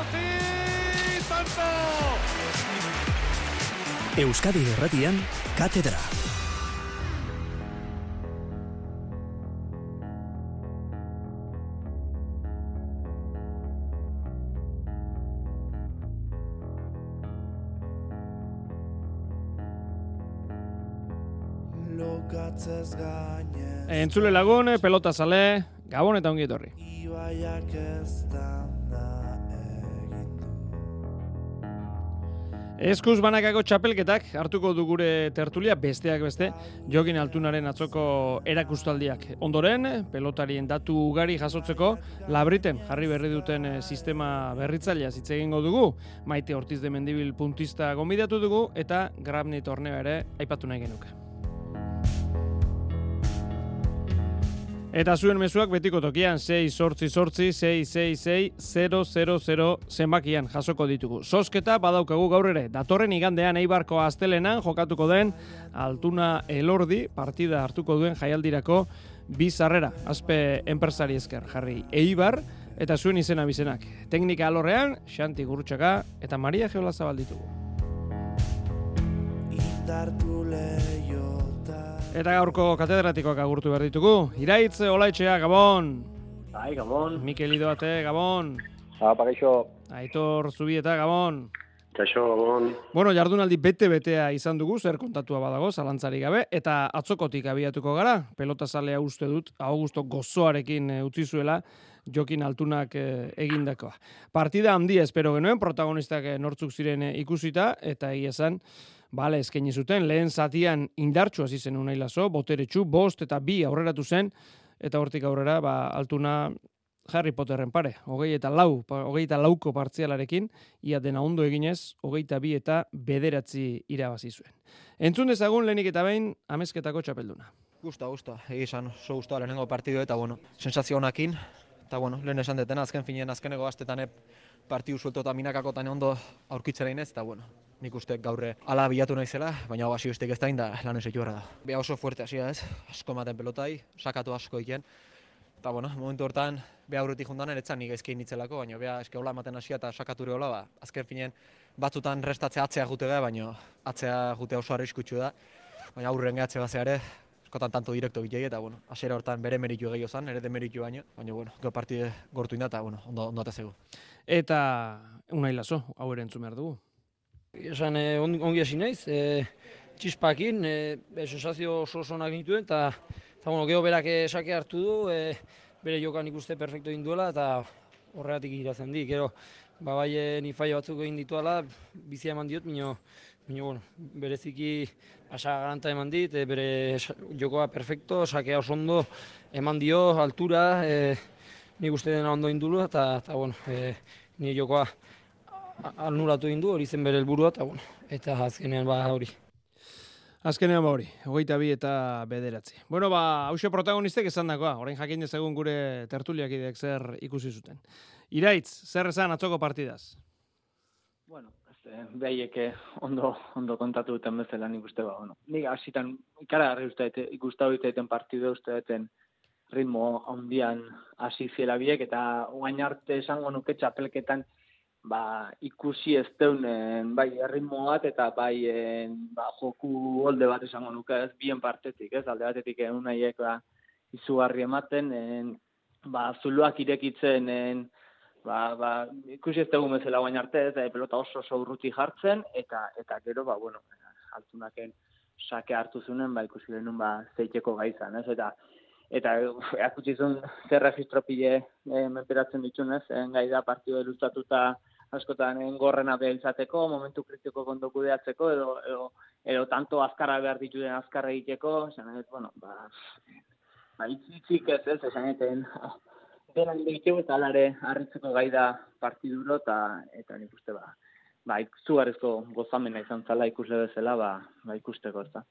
utzi, Santo! Euskadi Erratian, Katedra. Entzule lagun, pelota zale, gabon eta ongi etorri. Ibaiak ez da Eskuz banakako txapelketak hartuko du gure tertulia besteak beste Jokin Altunaren atzoko erakustaldiak. Ondoren, pelotarien datu ugari jasotzeko labriten jarri berri duten eh, sistema berritzailea hitz egingo dugu. Maite Ortiz de Mendibil puntista gonbidatu dugu eta Grabni torneo ere aipatu nahi genuke. Eta zuen mezuak betiko tokian 6 sortzi sortzi 6 6 6 0 0 zenbakian jasoko ditugu. Sosketa badaukagu gaur ere, datorren igandean Eibarko astelenan jokatuko den Altuna Elordi partida hartuko duen jaialdirako bi sarrera, azpe enpresari esker jarri Eibar eta zuen izena bizenak. Teknika alorrean, Xanti Gurutxaka eta Maria Geola ditugu. Indartu lehiota Eta gaurko katedratikoak agurtu behar ditugu. Iraitz, Olaitxea, Gabon! Bai, Gabon. Mikel Idoate, Gabon! Apa, gaixo. Aitor Zubieta, Gabon! Kaixo, Gabon. Bueno, jardunaldi bete-betea izan dugu, zer kontatua badago, zalantzari gabe, eta atzokotik abiatuko gara, pelota zalea uste dut, Augusto gozoarekin e, utzi zuela, jokin altunak e, egindakoa. Partida handia espero genuen, protagonistak e, nortzuk ziren e, ikusita, eta egia esan, bale, eskaini zuten, lehen zatian indartsu hasi zen unai laso, boteretsu, bost eta bi aurreratu zen, eta hortik aurrera, ba, altuna Harry Potterren pare, hogei eta lau, hogei eta lauko partzialarekin, ia dena ondo eginez, hogeita bi eta bederatzi irabazi zuen. Entzun dezagun lehenik eta behin amezketako txapelduna. Gusta, gusta. Egi esan, oso gusta lehenengo partidu eta, bueno, sensazio honakin. Eta, bueno, lehen esan detena, azken finean, azkeneko gaztetan ep, partidu suelto eta minakakotan ondo aurkitzera inez, eta, bueno, nik uste gaurre ala bilatu naizela, baina hau besteik ez da lan ez da. Bea oso fuerte hasia ez, asko ematen pelotai, sakatu asko iken. Eta, bueno, momentu hortan, bea aurretik jundan eretzan nik ezkein nitzelako, baina bea eske hola ematen hasia eta sakature hola, ba, azken finean, batzutan restatzea atzea jute baina atzea jute oso arriskutsu da. Baina aurren gehatze bazea ere, askotan tanto direkto bitei eta bueno, hasiera hortan bere meritu gehiago zan, ere demeritu baino, baina bueno, gero partide gortu inda eta bueno, ondo ondo atezego. Eta unai laso, hau ere entzun behar dugu. Esan eh, on- ongi hasi naiz, eh, txispakin, eh, sensazio oso oso onak nituen, eta, eta bueno, gero berak eh, sake hartu du, eh, bere jokan ikuste perfecto egin duela, eta horregatik irazen di. Gero, ba, bai eh, ni faio batzuk egin dituela, bizia eman diot, mino, mino, bueno, bereziki asa garanta eman dit, eh, bere jokoa perfecto, sakea oso ondo eman dio, altura, eh, nik uste dena ondo indulu, eta, eta bueno, eh, ni jokoa anulatu egin du, hori zen bere helburua eta bueno, eta azkenean ba hori. Azkenean ba hori, hogeita bi eta bederatzi. Bueno, ba, hause protagonistek esan dakoa, orain jakin dezagun gure tertuliakideak zer ikusi zuten. Iraitz, zer esan atzoko partidaz? Bueno, ez, behaiek eh, ondo, ondo kontatu duten bezala nik uste ba, bueno. Nik hasitan ikaragarri uste dut, ikustau duten partidu uste duten ritmo handian hasi ziela biek, eta oain arte esango nuke txapelketan ba, ikusi ez deunen, bai, ritmo bat eta bai en, ba, joku holde bat esango nuke ez, bien partetik, ez, alde batetik egun nahiek ba, izugarri ematen, en, ba, zuluak irekitzen, en, ba, ba, ikusi ez dugu bezala guain arte, ez, eh, pelota oso oso urruti jartzen, eta eta gero, ba, bueno, altunaken sake hartu zunen, ba, ikusi denun, ba, zeiteko gaizan, ez, eta eta erakutsi zuen zer registro pile e, menperatzen ditun, ez, en, gai da partidu ilustatuta askotan en, gorrena behar izateko, momentu kritiko kondo kudeatzeko, edo, edo, edo tanto azkarra behar dituen azkarra egiteko, esan bueno, ba, ba, itzik ez, ez, esan eten, dena ditu eta alare harritzeko gai da partiduro eta eta nik uste ba ba izugarrizko gozamena izan zala ikusle bezala ba, ba ikusteko ez da.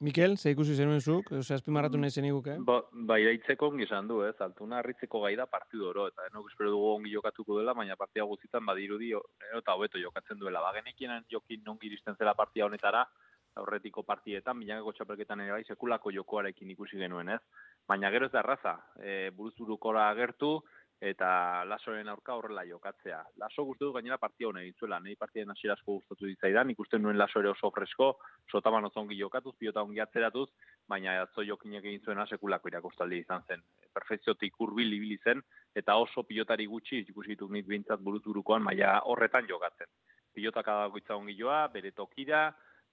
Mikel, ze ikusi zenuen zuk, ose azpimarratu nahi zeniguke. Ba, ba iraitzeko ongi esan du, ez, altuna harritzeko gai da partidu oro, eta nok espero dugu ongi jokatuko dela, baina partia guztietan badirudi eta hobeto jokatzen duela. Ba, genekien jokin ongi iristen zela partia honetara, aurretiko partietan, bilakako txapelketan ere bai, sekulako jokoarekin ikusi genuen, ez? Baina gero ez da erraza, e, buruz burukora agertu, eta lasoren aurka horrela jokatzea. Laso gustu dut gainera partia hona egin zuela, nahi partien hasiera asko gustatu ditzaidan, ikusten nuen laso ere oso fresko, sotaban oso ongi jokatuz, pilota ongi atzeratuz, baina atzo jokinek egin zuena sekulako irakostaldi izan zen. Perfekziotik hurbil ibili zen, eta oso pilotari gutxi, ikusi ditut nik bintzat buruz burukoan, maila horretan jokatzen. Pilotak adagoitza ongi joa, bere tokira,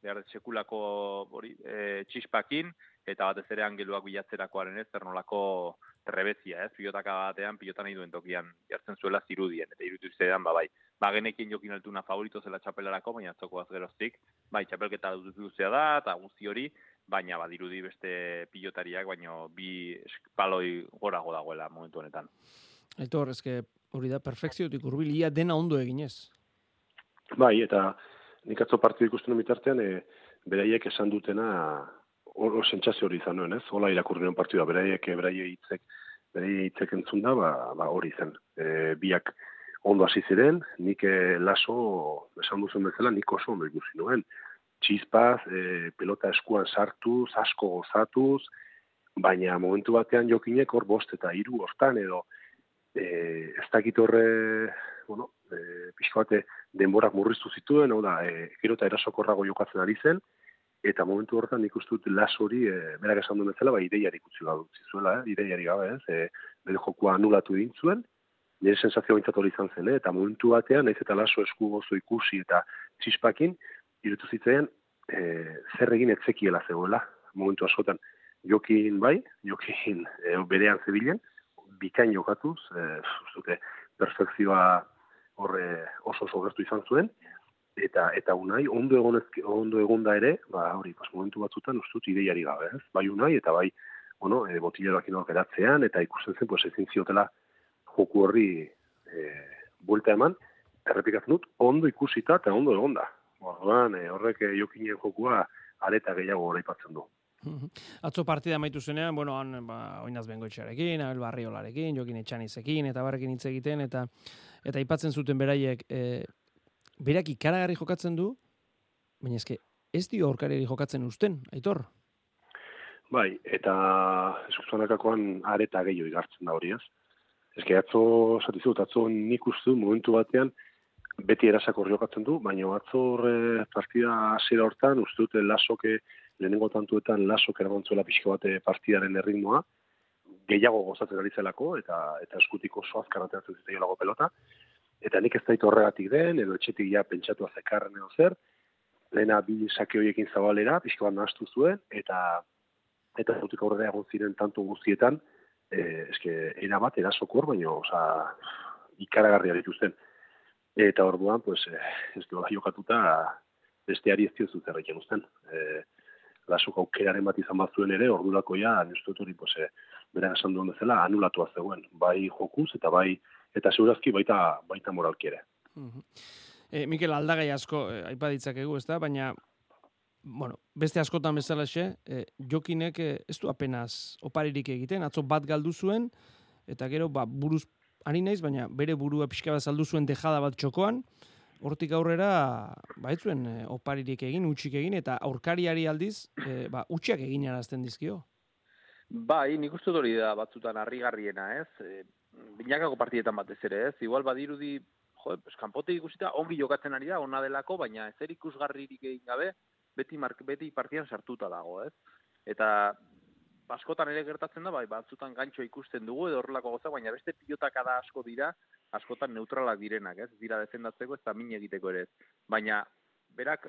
behar sekulako hori, e, txispakin, eta batez ere angeluak bilatzerakoaren ez, zer nolako trebezia, ez, pilotaka batean, pilota nahi duen tokian jartzen zuela zirudien, eta irutu izan, ba, bai, ba, genekin jokin altuna favorito zela txapelarako, baina atzoko azgeroztik, bai, txapelketa duzuzea da, eta guzti hori, baina badirudi beste pilotariak, baina bi paloi gorago dagoela momentu honetan. Aitor, eske hori da perfekziotik hurbilia dena ondo eginez. Bai, eta nik atzo partidu ikusten bitartean, e, beraiek esan dutena hor sentsazio hori izan nuen, ez? Hola irakurri nuen partidua, beraiek, beraie hitzek, beraie hitzek entzun da, ba, ba hori zen. E, biak ondo hasi ziren, nik e, laso, esan duzen bezala, nik oso ondo ikusi nuen. Txispaz, e, pelota eskuan sartuz, asko gozatuz, baina momentu batean jokinek hor bost eta hiru hortan edo e, ez dakit horre, bueno, e, pixko bate denborak murriztu zituen, hau da, e, kirota erasokorrago jokatzen ari zen, eta momentu horretan nik dut las hori, e, berak esan duen bezala, ba, ideiari gutxi gabe utzi zuela, eh? ideiari gabe, ez, e, bere jokua anulatu egin nire sensazio bintzat hori izan zen, eh? eta momentu batean, naiz eta laso esku gozo ikusi eta txispakin, irutu zitzen, e, zer egin etzekiela zegoela, momentu askotan, jokin bai, jokin e, berean zebilen, bikain jokatuz, e, zute, perfekzioa horre oso oso gertu izan zuen, eta eta unai ondo egon ondo egonda ere ba hori pas momentu batzutan ustut ideiari gabe ez? Bai unai eta bai bueno e, botilleroak ino geratzean eta ikusten zen pues ezin ziotela joku horri e, buelta eman. Errepikatzen dut ondo ikusita eta ondo egonda orduan e, horrek jokinen jokua areta gehiago oraipatzen du Atzo partida maitu zenean, bueno, han, ba, oinaz bengoitxarekin, Abel Barriolarekin, Jokin Etxanizekin, eta barrekin hitz egiten, eta eta aipatzen zuten beraiek, e, berak ikaragarri jokatzen du, baina eske ez dio aurkariari jokatzen usten, aitor? Bai, eta eskuzanakakoan areta gehiago igartzen da hori, ez? Eske atzo, satizut, atzo nik uste momentu batean, beti erasako jokatzen du, baina atzo horre partida hasiera hortan, uste lasoke, lehenengo tantuetan lasok erabantzuela pixko bate partidaren erritmoa, gehiago gozatzen ari zelako, eta, eta eskutiko oso azkarateatzen zitzaiolako pelota, eta nik ez dait horregatik den, edo etxetik ja pentsatu azekarren edo zer, lehena bi sake horiekin zabalera, pixka bat nahaztu zuen, eta eta zutik aurrera egon ziren tanto guztietan, e, eske, era bat, erasokor, baina, oza, ikaragarria dituzten. Eta orduan, pues, e, ez du jokatuta, besteari ez diozu zerrekin uzten. E, lasok aukeraren bat izan bat zuen ere, ordurako ja, nire hori, pues, e, bera esan duen bezala, anulatua zegoen. Bai jokuz eta bai eta segurazki baita baita moralki ere. E, Mikel aldagai asko e, aipa ditzakegu, ezta? Baina bueno, beste askotan bezalaxe, e, Jokinek e, ez du apenas oparirik egiten, atzo bat galdu zuen eta gero ba, buruz ari naiz, baina bere burua pixka bat saldu zuen dejada bat txokoan, hortik aurrera ba ez zuen e, oparirik egin, utxik egin eta aurkariari aldiz, e, ba utxiak egin arazten dizkio. Bai, nik uste hori da batzutan harrigarriena, ez? E, binakako partidetan batez ere, ez? Igual badirudi, jo, eskanpote ikusita, ongi jokatzen ari da, ona delako, baina ez ikusgarririk egin gabe, beti, mark, beti partian sartuta dago, ez? Eta askotan ere gertatzen da, bai, batzutan gantxo ikusten dugu, edo horrelako goza, baina beste pilotak da asko dira, askotan neutralak direnak, ez? Dira defendatzeko, ez da min egiteko ere, ez? Baina, berak,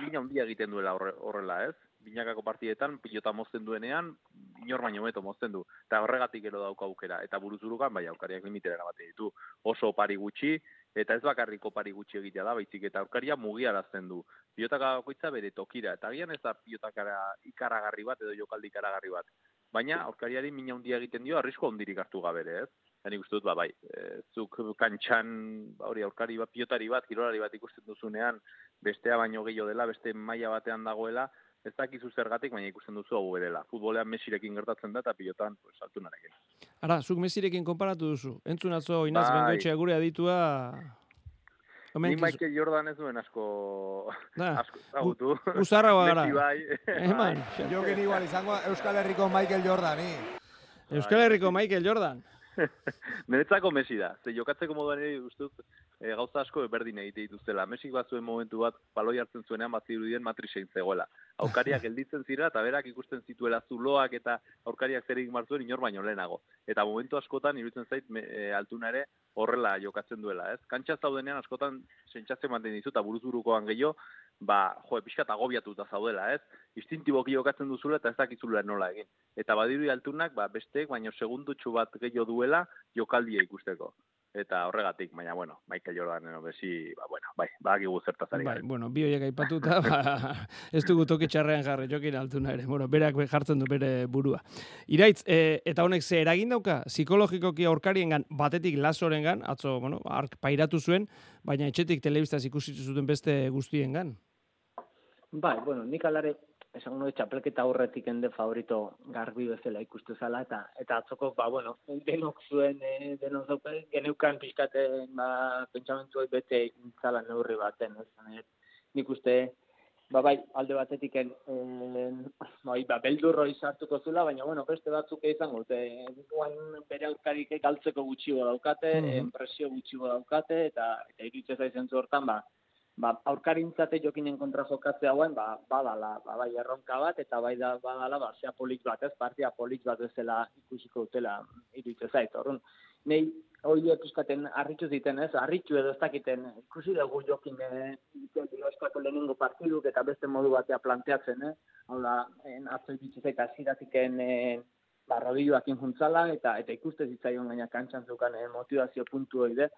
mina handia egiten duela horrela, ez? binakako partidetan, pilota mozten duenean, inor baino beto mozten du. Eta horregatik gero dauka aukera. Eta buruzurukan, bai, aukariak limitera erabate ditu. Oso pari gutxi, eta ez bakarriko pari gutxi egitea da, baizik eta aurkaria mugiarazten du. Pilotaka bakoitza bere tokira. Eta gian ez da pilotakara ikaragarri bat edo jokaldi ikaragarri bat. Baina aurkariari mina handia egiten dio, arrisko ondirik hartu gabere, ez? Eta nik dut, ba, bai, e, zuk kantxan, ba, hori, aurkari bat, pilotari bat, kirolari bat ikusten duzunean, bestea baino gehiago dela, beste maila batean dagoela, ez dakizu zergatik, baina ikusten duzu hau berela. Futbolean Mesirekin gertatzen da, eta pilotan, pues, altu narekin. Ara, zuk Mesirekin konparatu duzu. Entzun atzo, Inaz bai. Bengoetxea gure aditua... Ni Michael Jordan ez duen asko... Da. asko zagutu. Uzarra gara. bai. Eman. Jokin igual izango Euskal Herriko Michael Jordan, ni. Euskal Herriko Michael Jordan. Niretzako Messi da. Ze jokatzeko moduan ere uste dut e, gauza asko berdin egite dituztela. Messi bat zuen momentu bat baloi hartzen zuenean bat zirudien matrisein zegoela. Aukariak gelditzen zira eta berak ikusten zituela zuloak eta aurkariak zer egin martzuen inor baino lehenago. Eta momentu askotan iruditzen zait me, e, altuna ere horrela jokatzen duela, ez? Kantxa zaudenean askotan sentsazio manten dizu eta buruz-burukoan gehiago, ba, jo, pixkat agobiatuta zaudela, ez? Instintiboki jokatzen duzula eta ez dakizula nola egin. Eta badiru altunak, ba, besteek, baino segundutxu bat gehiago duela jokaldia ikusteko. Eta horregatik, baina, bueno, Michael Jordan, no, besi, ba, bueno, bai, ba, gigu zertaz ari Bai, bueno, bi horiek aipatuta, ba, ez dugu toki txarrean jarri, jokin altuna ere. Bueno, berak be- jartzen du bere burua. Iraitz, e, eta honek ze eragin dauka, psikologikoki aurkariengan, batetik lasorengan, atzo, bueno, ark pairatu zuen, baina etxetik telebistaz ikusi zuten beste guztiengan. Bai, bueno, nik alare, esan nuen txapelketa aurretik ende favorito garbi bezala ikustu zala, eta eta atzoko, ba, bueno, denok zuen, e, denok zaupe, geneukan pixkaten, ba, pentsamentu bete intzala neurri baten, ez, eh, nik uste, ba, bai, alde batetik, en, en, bai, ba, beldurro izartuko zula, baina, bueno, beste batzuk izango, dute, guan bere aurkarik galtzeko gutxigo daukate, Mhm. presio gutxigo daukate, eta, eta iruditzen zaizen hortan, ba, ba, aurkarintzate jokinen kontra jokatze hauen, ba, badala, ba, bai erronka bat, eta bai da, badala, ba, zea polit bat, ez, partia polit bat bezala ikusiko dutela iruditzen zait, orrun. Nei, hori ikuskaten harritu ziten, ez, harritu edo ez dakiten, ikusi dugu jokin, eh, eskako lehenengo partiduk eta beste modu batea planteatzen, eh, hau da, atzo iritsi zait, aziratiken, eh, ba, rodilloakin juntzala, eta eta ikuste zitzaion gaina kantxan zeukan eh, motivazio puntu hori de,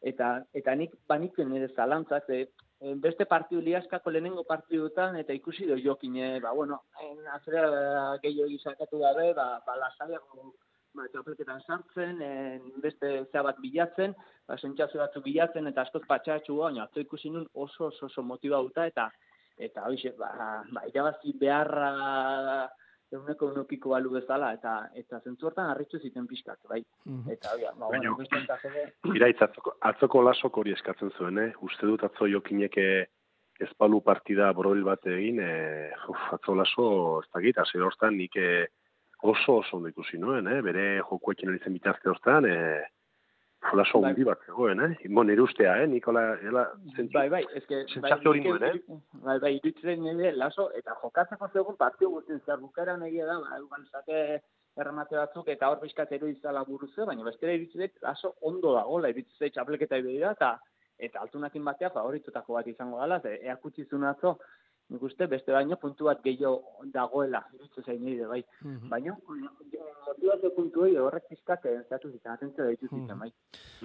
eta, eta nik banitzen nire zalantzak, eh, beste partidu liaskako lehenengo partidutan, eta ikusi do jokin, eh, ba, bueno, en, azera gehiago izakatu gabe, ba, ba lasaiago ba, txapelketan sartzen, en, beste zea bat bilatzen, ba, sentsazio batzu bilatzen, eta askoz patxatxu, baina atzo ikusi nun oso oso, oso motibauta, eta eta hoxe, ba, ba, irabazi beharra eguneko unokiko balu bezala, eta eta zentzu hortan harritzu ziten pixkat, bai. Eta, oia, ba, Baina- bueno, beste entas ere, Iraitz, atzoko, atzoko lasok hori eskatzen zuen, eh? Uste dut atzo jokineke ezpalu partida borobil bat egin, e, uf, atzo laso, ez dakit, hasi hortan nik eh, oso oso ondo ikusi nuen, eh? Bere jokuekin hori zen bitarte hortan, e, laso Bai. hundi bat zegoen, eh? Bo, nire ustea, eh? Nikola, ela, zentzu, bai, bai, eske, sentsazio hori nuen, eh? Bai, bai, iruditzen nire laso, eta jokatzeko zegoen partio guztien zer bukaeran egia da, ba, eguan zake erremate batzuk, eta hor pixkat ero izala buruze, baina bestera iruditzen dut laso ondo dagoela, iruditzen dut txapelketa ibedi da, eta eta altunakin batea favoritutako bat izango dela, ze eakutsi zuen atzo, nik uste beste baino puntu bat gehiago dagoela, iruditzen zain nire, bai. Baina, motivazio puntu hori horrek pixkat zatu zitzen, atentzio da dituziten, bai.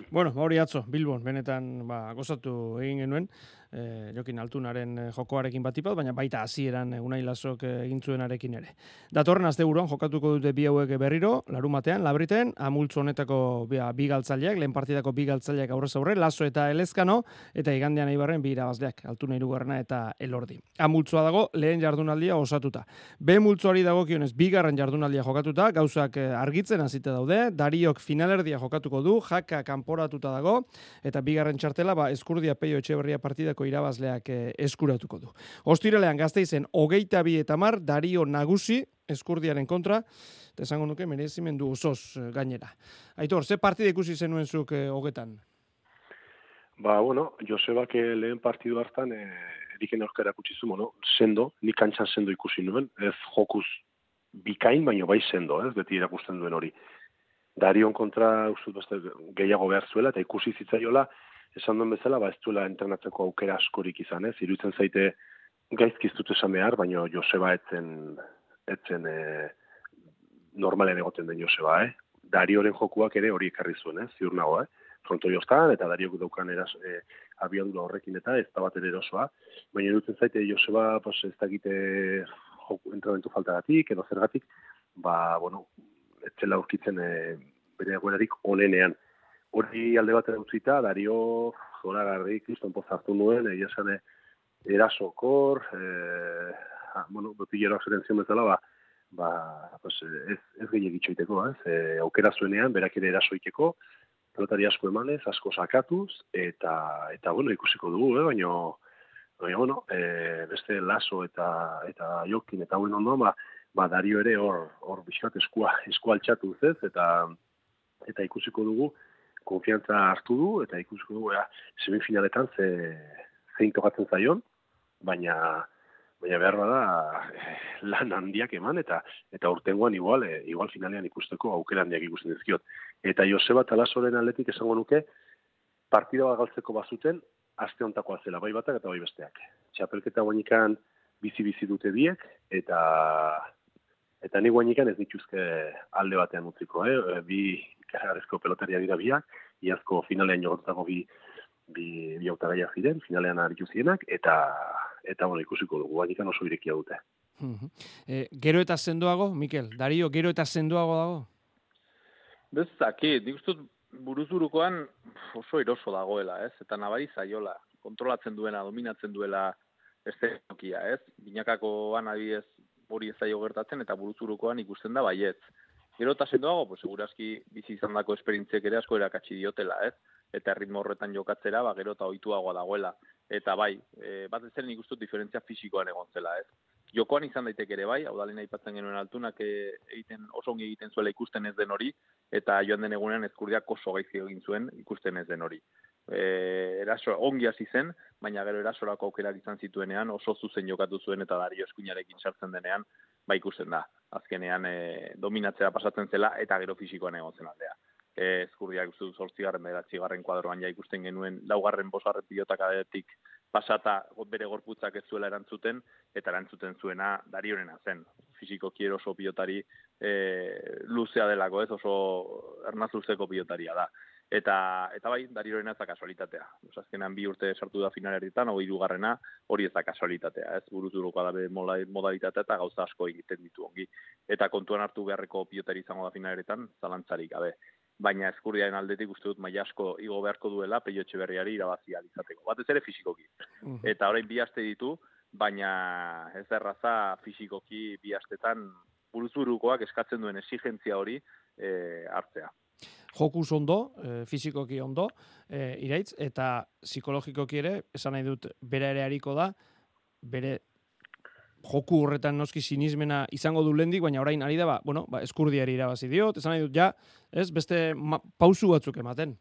Bueno, ba, hori atzo, Bilbon, benetan ba, gozatu egin genuen, e, jokin altunaren eh, jokoarekin batipat, baina baita hasieran eh, unai lasok egin zuenarekin ere. Datorren asteburuan jokatuko dute bi hauek berriro, larumatean, labriten, amultzo honetako ba, bi galtzaileak, lehen partidako bi galtzaileak aurrez aurre, laso eta elezkano, eta igandean eibarren bi irabazleak, altuna irugarrena eta elordi. Amultzoa dago, lehen jardunaldia osatuta. B multzoari dagokionez bigarren jardunaldia jokatuta, gauzak argitzen hasite daude, Dariok finalerdia jokatuko du, jaka kanporatuta dago, eta bigarren txartela, ba, eskurdia peio etxeberria partidako irabazleak eh, eskuratuko du. Ostiralean gazteizen, hogeita bi eta mar, Dario nagusi, eskurdiaren kontra, eta esango nuke merezimendu osoz eh, gainera. Aitor, ze partida ikusi zenuen zuk eh, hogetan? Ba, bueno, Josebak eh, lehen partidu hartan, e, eriken aurkara kutsi zu, bueno, sendo, nik kantxan sendo ikusi nuen, ez jokuz bikain, baino bai sendo, ez, beti irakusten duen hori. Darion kontra uste dut beste gehiago behar zuela, eta ikusi zitzaiola, esan duen bezala, ba ez duela entrenatzeko aukera askorik izan, ez, iruditzen zaite gaizki ez dut esan behar, baino Joseba etzen, etzen e, normalen egoten den Joseba, eh? Darioren jokuak ere hori ekarri zuen, eh? ziur nago, eh? fronto jostan, eta Dariok daukan eras, e, abiadura horrekin eta ez da bat ere erosoa. Baina iruditzen zaite Joseba, pues, ez dakite joku, entrenamentu faltagatik, edo zergatik, ba, bueno, ez zela aurkitzen e, bere egoerarik onenean. Hori alde batera utzita, Dario zoragarri kriston pozartu nuen, egia esan e, erasokor, e, ah, bueno, botillero zion bezala, ba, ba, pues, ez, ez gehiagitxo iteko, ez? E, aukera zuenean, berak ere erasoiteko, pelotari asko emanez, asko sakatuz, eta, eta bueno, ikusiko dugu, eh? baina, baina, bueno, e, beste laso eta, eta jokin, eta hauen ondo, ba, ba, dario ere hor, hor biskat eskua, eskua altxatuz, ez? Eta, eta ikusiko dugu, konfiantza hartu du, eta ikusiko dugu, ea, semifinaletan ze, zein tokatzen zaion, baina baina behar bada eh, lan handiak eman eta eta urtengoan igual eh, igual finalean ikusteko aukera handiak ikusten dizkiot. Eta Joseba Talasoren atletik esango nuke partida bat galtzeko bazuten aste hontakoa zela bai batak eta bai besteak. Txapelketa guainikan bizi-bizi dute biek eta eta ni guainikan ez dituzke alde batean utziko, eh? bi ikaragarrizko pelotaria dira biak, iazko finalean jogotutako bi bi, bi autagaiak ziren, finalean aritu zienak, eta eta bueno, ikusiko dugu, baina oso irekia dute. e, gero eta sendoago, Mikel, Dario, gero eta sendoago dago? Bez, aki, nik uste dut buruzurukoan oso eroso dagoela, ez? Eta nabari zaiola, kontrolatzen duena, dominatzen duela estenokia, ez? Binakakoan adibidez hori ez zaio gertatzen eta buruzurukoan ikusten da baietz. Gero eta sendoago, pues, segurazki bizi izan dako esperientziek ere asko erakatsi diotela, ez? Eta ritmo horretan jokatzera, ba, gero eta oituagoa dagoela. Eta bai, e, bat ez uste dut diferentzia fisikoan egon zela, ez? Jokoan izan daiteke ere bai, hau dalena aipatzen genuen altunak e, egiten, oso ongi egiten zuela ikusten ez den hori, eta joan den egunean ezkurdiak oso gaizki egin zuen ikusten ez den hori. E, eraso, ongi hasi zen, baina gero erasorako aukerak izan zituenean, oso zuzen jokatu zuen eta dario eskuinarekin sartzen denean, ba ikusten da. Azkenean e, dominatzea pasatzen zela eta gero fisikoan egon aldea. E, ezkurdiak uste du zortzigarren bederatzigarren kuadroan ja ikusten genuen laugarren bosgarren pilotak adetik pasata bere gorputzak ez zuela erantzuten eta erantzuten zuena darionena zen. Fisiko kiero oso pilotari e, luzea delako ez oso ernaz luzeko pilotaria da. Eta, eta bai, darioren ez da kasualitatea. Osa, azkenan bi urte sartu da finalerietan, hori dugarrena, hori ez da kasualitatea. Ez buruzuruko da modalitatea eta gauza asko egiten ditu ongi. Eta kontuan hartu beharreko pilotari izango da finalerietan, zalantzarik gabe. Baina eskurdiaren aldetik uste dut maila asko igo beharko duela peio berriari irabazi izateko. Batez ere fisikoki. Eta orain bi aste ditu, baina ez da erraza fisikoki bi astetan buruzurukoak eskatzen duen exigentzia hori e, hartzea jokuz ondo, e, fizikoki ondo, e, iraitz, eta psikologikoki ere, esan nahi dut, bere ere hariko da, bere joku horretan noski sinismena izango du lendik, baina orain ari da, ba, bueno, ba, eskurdiari irabazi diot, esan nahi dut, ja, ez, beste pausu batzuk ematen.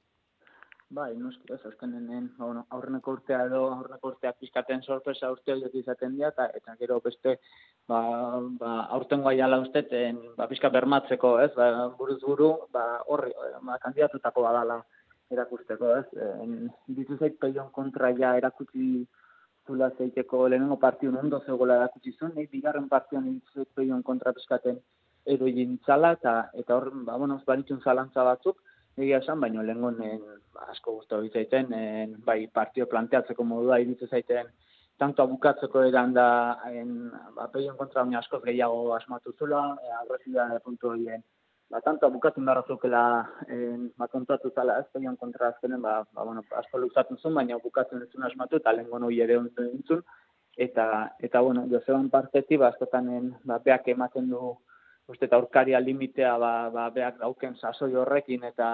Bai, noski, ez, azkenen, ba, bueno, aurreneko urtea edo aurreneko urtea pizkaten sorpresa urte horiek izaten dira, eta, eta gero beste, ba, ba, aurten guai ala usteten, ba, pizka bermatzeko, ez, ba, buruz buru, ba, horri, ba, kandidatutako badala erakusteko, ez, en, ditu zait peion kontra ja erakutsi zula zeiteko lehenengo partiu ondo zegoela erakutsi zuen, nahi bigarren partion ditu zait peion kontra pizkaten edo jintzala, eta, eta hor, ba, bueno, baritzun zalantza batzuk, egia esan, baino lehengoen asko guztu zaiten, en, bai partio planteatzeko modua iritzu zaiten, tanto abukatzeko edan da, en, ba, kontra baina asko gehiago asmatu zula, e, agresiba puntu horien, ba, tanto abukatzen barrazukela en, ba, kontatu zala ez, peion kontra azkenen, ba, ba, bueno, asko luzatzen zuen, baina abukatzen ez zuen asmatu, eta lehengoen hori ere dintzun, eta, eta, bueno, Joseban partetik, ba, askotanen, ba, beak ematen du, uste eta aurkaria limitea ba, ba beak dauken sasoi horrekin eta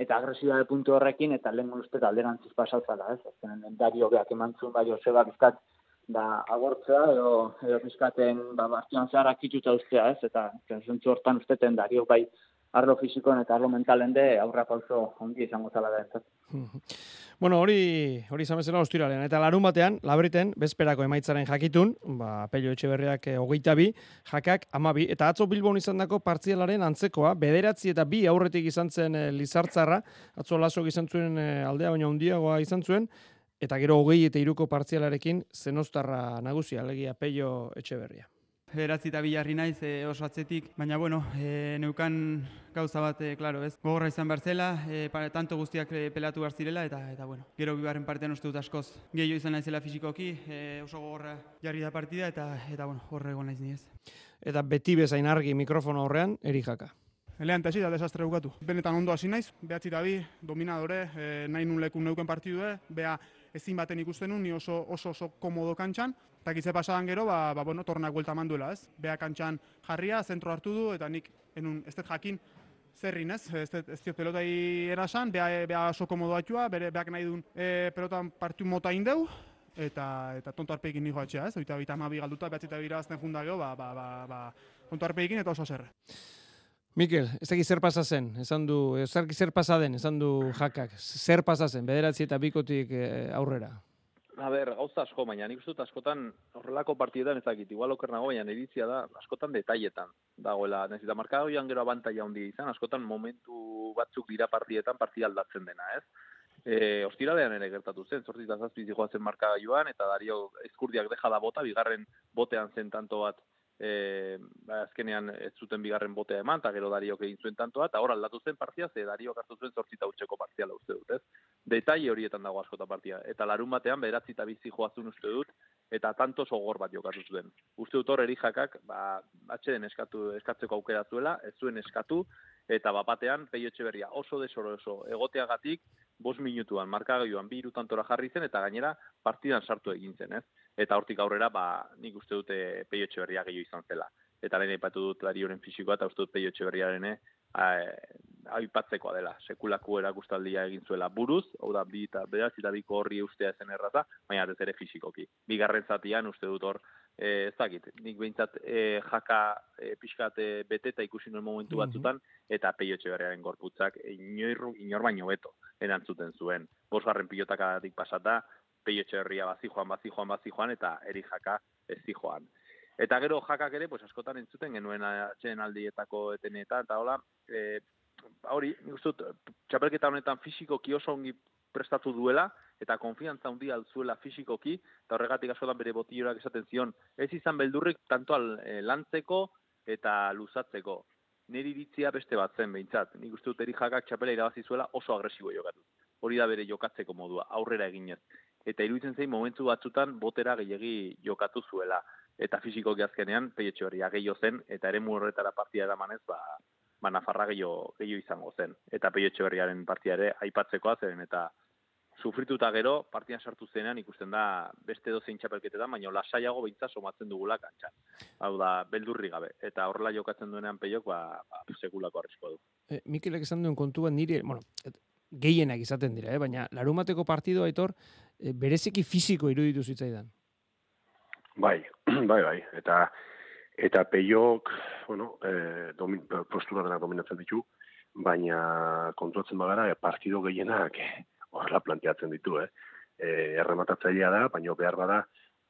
eta agresiba puntu horrekin eta lehen uste alderantziz pasatzala, ez? Azkenen dario beak emantzun bai Joseba bizkat da agortzea edo edo bizkaten ba bastian zara kitutza ustea, ez? Eta zentzu hortan usteten dario bai arlo fisikoen eta arlo mentalen de aurra pauso ongi izango zala da entzat. Bueno, hori hori izan bezala ostiralean. Eta larun batean, labriten, bezperako emaitzaren jakitun, ba, pello etxe berriak e, hogeita bi, jakak amabi, eta atzo bilbon izan dako partzialaren antzekoa, bederatzi eta bi aurretik izan zen e, lizartzarra, atzo lasok izan zuen e, aldea baina handiagoa izan zuen, eta gero hogei eta iruko partzialarekin zenostarra nagusia, alegia pello etxe berria beratzi eta bilarri naiz e, oso atzetik, baina bueno, e, neukan gauza bat, e, claro, ez, gogorra izan behar zela, e, tanto guztiak e, pelatu behar zirela, eta, eta bueno, gero bigarren partean uste dut askoz, gehiago izan naizela fizikoki, e, oso gogorra jarri da partida, eta, eta bueno, horre egon naiz niez. Eta beti bezain argi mikrofono horrean, eri jaka. Elean tesi da desastre bukatu. Benetan ondo hasi naiz, behatzi eta bi, dominadore, e, nahi nun lekun neuken partidue, beha ezin baten ikusten nun, ni oso oso, oso komodo kantxan, eta pasadan gero, ba, ba, bueno, tornak guelta manduela, ez? Beha kantxan jarria, zentro hartu du, eta nik, enun, ez dut jakin, zerrin, ez? Ez, ez diot pelotai erasan, beha, beha oso komodo atxua, bere beak nahi duen e, pelotan partiu mota indeu, eta eta tonto arpeikin nijo atxea, ez? Oita bita amabi galduta, behatzita bira azten junda geho, ba, ba, ba, ba, tonto arpeikin eta oso zerre. Mikel, ez dakit zer pasa zen, esan du, ez dakit zer pasa den, esan du jakak, zer pasa zen, bederatzi eta bikotik eh, aurrera. A ber, gauza asko, baina nik uste askotan horrelako partietan ez dakit, igual oker nago, baina edizia da askotan detailetan dagoela. Nez eta markadoian gero abantaia handi izan, askotan momentu batzuk dira partietan partia aldatzen dena, ez? E, ostiralean ere gertatu zen, zortzita zazpi joazen marka joan, eta dario eskurdiak deja da bota, bigarren botean zen tanto bat e, ba, azkenean ez zuten bigarren botea eman, eta gero Dariok egin zuen tantoa, eta hor aldatu zen partia, ze Dariok hartu zuen zortzita utxeko partiala uste dut, ez? Detaile horietan dago askota partia. Eta larun batean, bederatzi eta bizi joazun uste dut, eta tanto sogor bat jokatu zuen. Uste dut hor erijakak, ba, atxeden eskatu, eskatzeko aukera zuela, ez zuen eskatu, eta bapatean peio berria oso desoro oso egoteagatik bos minutuan markagailuan bi irutantora jarri zen eta gainera partidan sartu egin zen, ez? Eta hortik aurrera, ba, nik uste dute peio berria gehiago izan zela. Eta lehen aipatu dut lari horren fisikoa eta uste dut peio berriaren aipatzekoa dela. Sekulako erakustaldia egin zuela buruz, hau da, bi eta beraz, eta biko horri ustea zen errata, baina ez ere fisikoki. Bigarren zatian uste dut hor, e, ez dakit, nik behintzat e, jaka e, pixkat e, beteta ikusi nuen momentu mhm. batzutan, eta peio berriaren gorputzak inor, inor baino beto erantzuten zuen. Bosgarren pilotakatik pasata, peio berria bazi joan, bazi joan, bazi joan, eta eri jaka ez joan. Eta gero jakak ere, pues askotan entzuten genuen atxeen aldietako etenetan, eta hola, e, hori, uste txapelketa honetan fisikoki oso ongi prestatu duela, eta konfiantza handi altzuela fisikoki, eta horregatik askotan bere botillorak esaten zion, ez izan beldurrik tanto al, e, lantzeko eta luzatzeko. Neri ditzia beste bat zen, behintzat. Nik uste dut jakak txapela irabazi zuela oso agresibo jokatu. Hori da bere jokatzeko modua, aurrera eginez. Eta iruditzen zein momentu batzutan botera gehiagi jokatu zuela eta fisiko azkenean peietxo hori agio zen, eta ere horretara partia edamanez, ba, ba Nafarra gehiago, gehiago izango zen. Eta peietxo berriaren partia ere aipatzekoa zen, eta sufrituta gero, partian sartu zenean ikusten da beste dozein txapelketetan, baina lasaiago behintza somatzen dugula kantxan. Hau da, beldurri gabe. Eta horrela jokatzen duenean peiok, ba, ba sekulako arrisko du. E, Mikelek esan duen kontuan nire, bueno, gehienak izaten dira, eh? baina larumateko partido aitor, e, bereziki fisiko iruditu zitzaidan. Bai, bai, bai. Eta eta peiok, bueno, eh, domin, postura dena dominatzen ditu, baina kontuatzen bagara, e, partido gehienak eh, horrela planteatzen ditu, eh? E, errematatzailea da, baina behar bada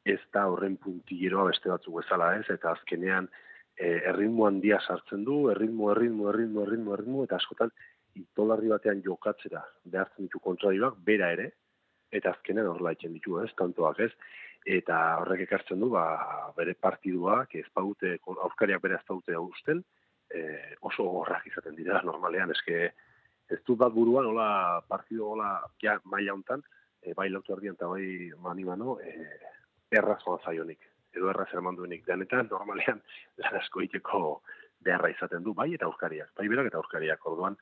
ez da horren puntileroa beste batzuk bezala, ez? Eta azkenean e, erritmo handia sartzen du, erritmo, erritmo, erritmo, erritmo, erritmo, eta askotan itolarri batean jokatzera behartzen ditu kontradioak, bera ere, eta azkenean horrela itzen ditu, ez? Tantoak, ez? eta horrek ekartzen du ba, bere partiduak ez baute aurkariak bere ez baute usten e, oso horrak izaten dira normalean eske ez dut bat buruan hola partidu hola ja maila hontan e, bai lautu ardian eta bai mani mano e, erraz zaionik edo erraz eraman duenik denetan normalean lan asko iteko beharra izaten du bai eta aurkariak bai berak eta aurkariak orduan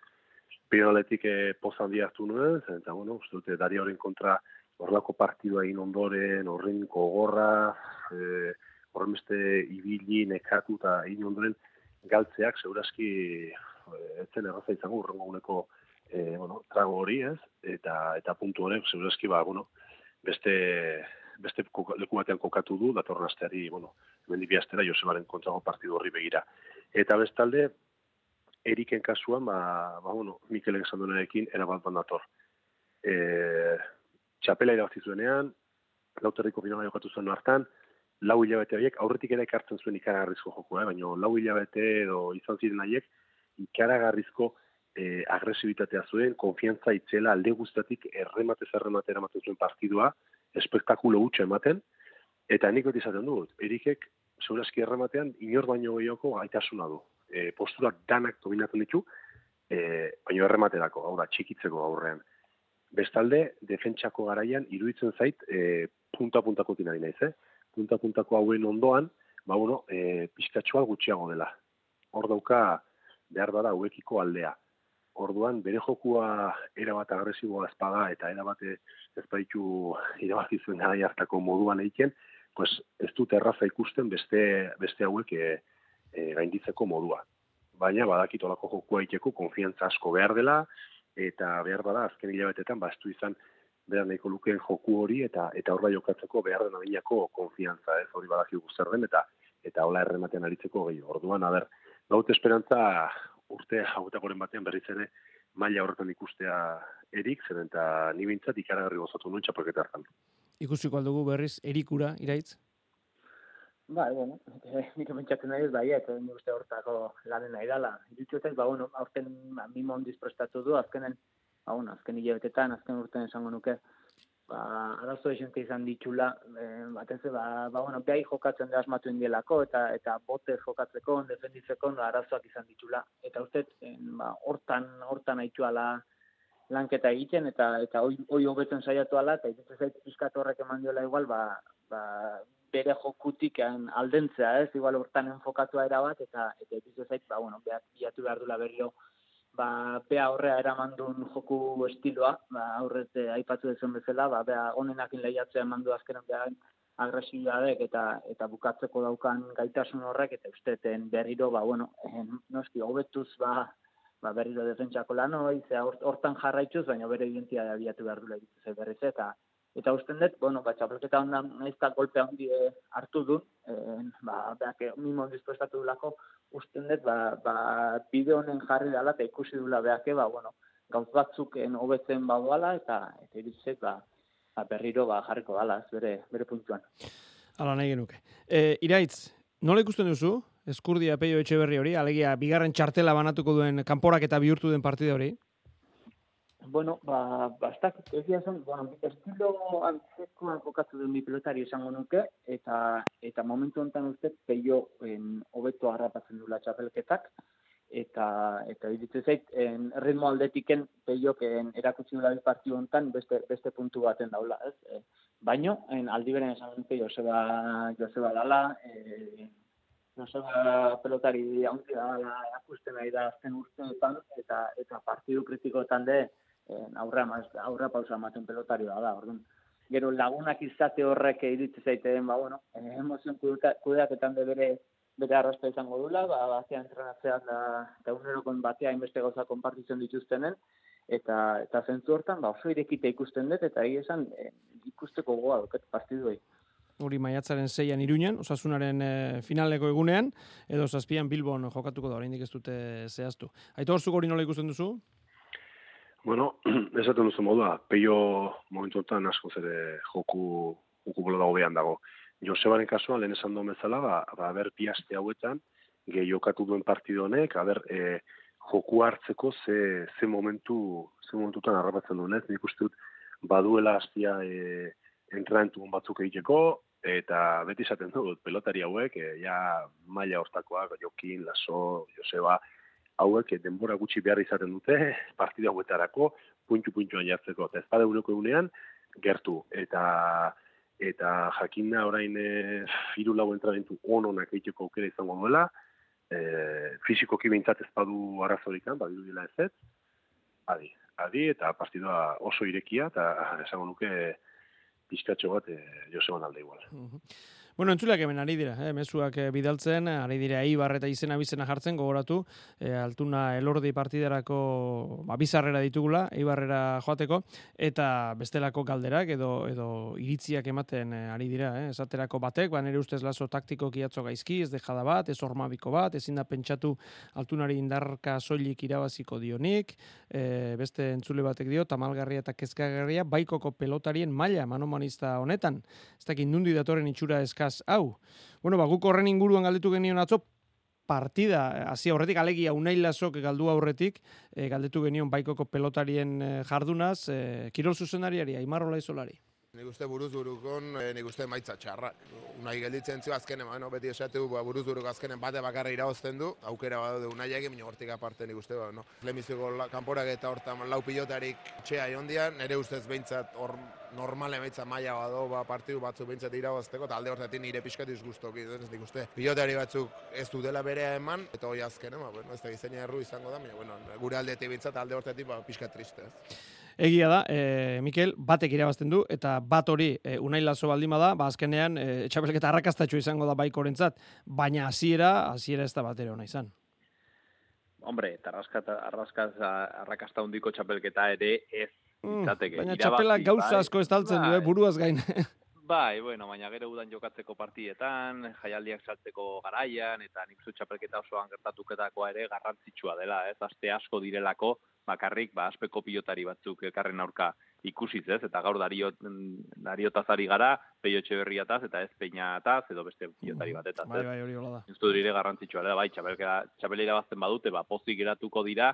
Pioletik e, pozaldi hartu nuen, eta bueno, uste dute Dario kontra horrelako partidua egin ondoren, horren kogorra, e, horren beste ibili, nekatu eta egin ondoren galtzeak, segurazki e, etzen erraza izango urrengo uneko e, bueno, trago hori ez, eta, eta puntu horrek, segurazki ba, bueno, beste, beste leku batean kokatu du, datorren asteari, bueno, hemen dibi astera, Josebaren kontrago partidu horri begira. Eta bestalde, Eriken kasuan, ba, ba bueno, Mikelek esan duenarekin, erabat bandator. E, txapela irabazi zuenean, lauterriko finala jokatu zuen hartan, lau hilabete horiek, aurretik ere ekartzen zuen ikaragarrizko joku, eh? baina lau hilabete edo izan ziren haiek, ikaragarrizko eh, agresibitatea zuen, konfiantza itzela alde guztatik erremate zerremate eramaten zuen partidua, espektakulo gutxe ematen, eta nik beti izaten dut, erikek, segurazki errematean, inor baino gehiago gaitasuna du. E, posturak danak dominatzen ditu, e, baino errematerako, hau da, txikitzeko aurrean. Bestalde, defentsako garaian iruditzen zait e, punta-puntako tinari naiz, eh? Punta-puntako hauen ondoan, ba, bueno, e, pizkatxoa gutxiago dela. Hor dauka, behar bada, hauekiko aldea. Orduan, bere jokua erabat agresiboa ezpada eta erabat ezpaitu irabazi zuen gara hartako moduan eiken, pues ez dut erraza ikusten beste, beste hauek e, e, gainditzeko modua. Baina, badakitolako jokua eiteko, konfiantza asko behar dela, eta behar bada azken hilabetetan bastu izan behar nahiko lukeen joku hori eta eta horra jokatzeko behar den abinako konfiantza ez hori badaki zer den eta eta hola errematen aritzeko gehi orduan aber gaut esperantza urte hautakoren batean berriz ere maila horretan ikustea erik, zen eta ni bintzat ikaragarri gozatu nuen txapelketa hartan. Ikusiko aldugu berriz erikura iraitz. Bai, bueno, eh, nik pentsatzen nahi ez baiet, eh, nik uste hortako lanen nahi dala. Iruditzen ba, bueno, aurten ba, mimo ondiz prestatu du, azkenen, ba, bueno, azken hilabetetan, azken urtean esango nuke, ba, arazo esente izan ditxula, eh, batez, ba, ba, bueno, behai jokatzen da asmatu indielako, eta eta bote jokatzeko, defenditzeko, no, arazoak izan ditxula. Eta uste, ba, hortan, hortan haituala lanketa egiten, eta eta hoi, hobetzen saiatu ala, eta iruditzen zait, pizkat horrek eman diola igual, ba, ba, bere jokutik aldentzea, ez? Igual hortan enfokatua era bat eta eta iruditzen zait, ba bueno, behat bilatu behar dula berrio ba bea horrea eramandun joku estiloa, ba aurrete aipatu dezen bezala, ba bea honenakin lehiatzea emandu azkenan bea agresibiadek eta eta bukatzeko daukan gaitasun horrek eta usteten berriro ba bueno, en, noski hobetuz ba ba berriro defentsako lan hori, hortan jarraituz, baina bere identitatea abiatu behar dula iruditzen berriz eta eta usten dut, bueno, ba, txapelketa ondan naizta golpe handi eh, hartu du, e, ba, beak, mimo dispuestatu dulako, usten dut, ba, ba, bide honen jarri dela, eta ikusi dula beak, ba, bueno, gauz batzuk hobetzen badoala, eta eta iritzek, ba, ba, berriro ba, jarriko dala, bere, bere puntuan. Hala nahi genuke. E, iraitz, nola ikusten duzu, eskurdia peio etxe berri hori, alegia, bigarren txartela banatuko duen kanporak eta bihurtu den partida hori? Bueno, ba, bastak, ez dira zen, bueno, estilo antzekoa kokatu duen bi pilotari esango nuke, eta eta momentu honetan uste, peio en, hobeto harrapatzen dula txapelketak, eta eta iritze zait, en, ritmo aldetiken peiok en, erakutsi dula bi partio honetan beste, beste puntu baten daula, ez? E, baino, en, aldi beren esan nuke Joseba, Joseba dala, e, Joseba pelotari haundi dala erakusten nahi da azken urteetan, eta, eta partidu kritikoetan de, aurra, aurra pausa ematen pelotarioa da, orduan. Gero lagunak izate horrek iritsi zaiteen, ba, bueno, eh, emozion kudeaketan de bere, bere arraspa izango dula, ba, batea entrenatzean da, eta unerokon batea inbeste gauza konpartitzen dituztenen, eta eta zentzu hortan, ba, oso irekite ikusten dut, eta egia esan, eh, ikusteko goa duket partiduei. Hori maiatzaren zeian iruñan, osasunaren e, finaleko egunean, edo zazpian Bilbon jokatuko da, oraindik ez dute zehaztu. Aitor, zuk hori nola ikusten duzu? Bueno, esaten duzu modua, peio momentu enten asko zere joku, joku bola dago behan dago. Josebaren kasuan, lehen esan duen bezala, ba, ba ber, piaste hauetan, gehi jokatu duen partido honek, aber, e, joku hartzeko ze, ze momentu, ze momentutan harrapatzen duen, ez? Nik uste dut, baduela hastia e, entrenatu batzuk egiteko, eta beti esaten dut, pelotari hauek, e, ja maila hortakoak, Jokin, Laso, Joseba, hauek denbora gutxi behar izaten dute partida hauetarako puntu puntuan jartzeko. Eta ezpada euroko egunean gertu. Eta eta jakinda orain e, hiru lau entrenamentu ononak egiteko aukera izango duela. E, fizikoki behintzat ez badu arrazorikan, badiru dila ez ez. Adi, adi eta partidua oso irekia eta esango nuke pizkatxo bat e, Joseban alde igual. Bueno, entzuleak hemen ari dira, eh, mezuak eh, bidaltzen, ari dira Ibar eta izena bizena jartzen, gogoratu, eh, altuna elordi partidarako ba, bizarrera ditugula, Ibarrera joateko, eta bestelako galderak edo edo iritziak ematen eh, ari dira, eh, esaterako batek, ba, nire ustez laso taktiko kiatzo gaizki, ez dejada bat, ez ormabiko bat, ezin da pentsatu altunari indarka soilik irabaziko dionik, eh, beste entzule batek dio, tamalgarria eta kezkagarria, baikoko pelotarien maila manomanista honetan, ez dakit nundi datorren itxura eska hau. Bueno, ba, guk horren inguruan galdetu genion atzo, partida, hasi horretik, alegia unailasok galdu aurretik, e, galdetu genion baikoko pelotarien e, jardunaz, e, kirol zuzendariari, aimarrola izolari. Nik uste buruz burukon, nik uste maitza txarra. Unai gelditzen zio azkenen, no, beti esatu ba, buruz buruk azkenen bate bakarra irabozten du, aukera badu unai egin, minio hortik aparte nik uste, ba, no. Lemiziko kanporak eta hortan lau pilotarik txea jondian, nire ustez behintzat hor normale maitza maila bado, ba, partidu batzuk behintzat irabozteko, eta alde horretin nire pixkat izguztok, ez nik uste. Pilotari batzuk ez du dela berea eman, eta hori azkenen, ba, bueno, ez da gizeina erru izango da, bueno, gure aldetik behintzat alde horretik ba, pixkat triste. Ez. Egia da, e, Mikel, batek irabazten du, eta bat hori e, unai lazo baldima da, ba, azkenean, e, etxapelketa arrakastatxo izango da baiko rentzat, baina hasiera hasiera ez da batera hona izan. Hombre, eta arraskaz arrakasta hundiko txapelketa ere ez mm, Baina txapela gauza asko estaltzen du, eh, buruaz gain. Bai, bueno, baina gero udan jokatzeko partietan, jaialdiak saltzeko garaian, eta nik zu txapelketa osoan gertatuketakoa ere garrantzitsua dela, ez? Aste asko direlako, bakarrik, ba, aspeko pilotari batzuk elkarren aurka ikusiz, ez? Eta gaur dario, dario tazari gara, peio txeberriataz, eta ez peinataz, edo beste pilotari batetaz, Bai, bai, hori hola da. Ez du dire garrantzitsua dela, bai, txapelketa, txapelera bazten badute, ba, pozik geratuko dira,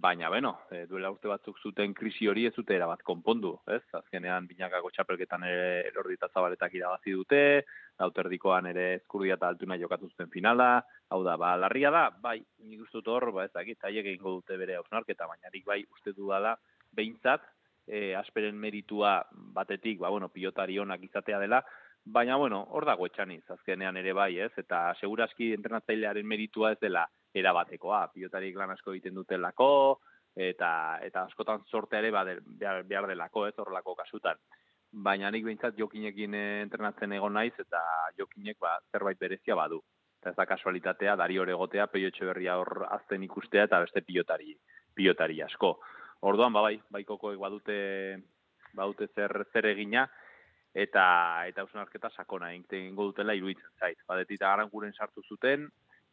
baina, beno, e, duela urte batzuk zuten krisi hori ez dute erabat konpondu, ez? Azkenean, binakako txapelketan ere elordita zabaletak irabazi dute, lauterdikoan ere ezkurdia eta altuna jokatu zuten finala, hau da, ba, larria da, bai, nik uste dut hor, ba, ez dakit, haiek egingo dute bere hausnarketa, baina nik bai uste dudala, behintzat, e, asperen meritua batetik, ba, bueno, pilotari onak izatea dela, baina, bueno, hor dago etxaniz, azkenean ere bai, ez? Eta seguraski entrenatzailearen meritua ez dela erabatekoa, pilotarik lan asko egiten dutelako, eta eta askotan sorte ere behar, behar delako, ez horrelako kasutan. Baina nik behintzat jokinekin eh, entrenatzen egon naiz, eta jokinek ba, zerbait berezia badu. Eta ez da kasualitatea, dari hor egotea, peio berria hor azten ikustea, eta beste pilotari, pilotari asko. Orduan, ba, bai, baikokoek badute, badute zer, zer egina, eta eta hausnarketa sakona egingo dutela iruditzen zait. Badetit aranguren sartu zuten,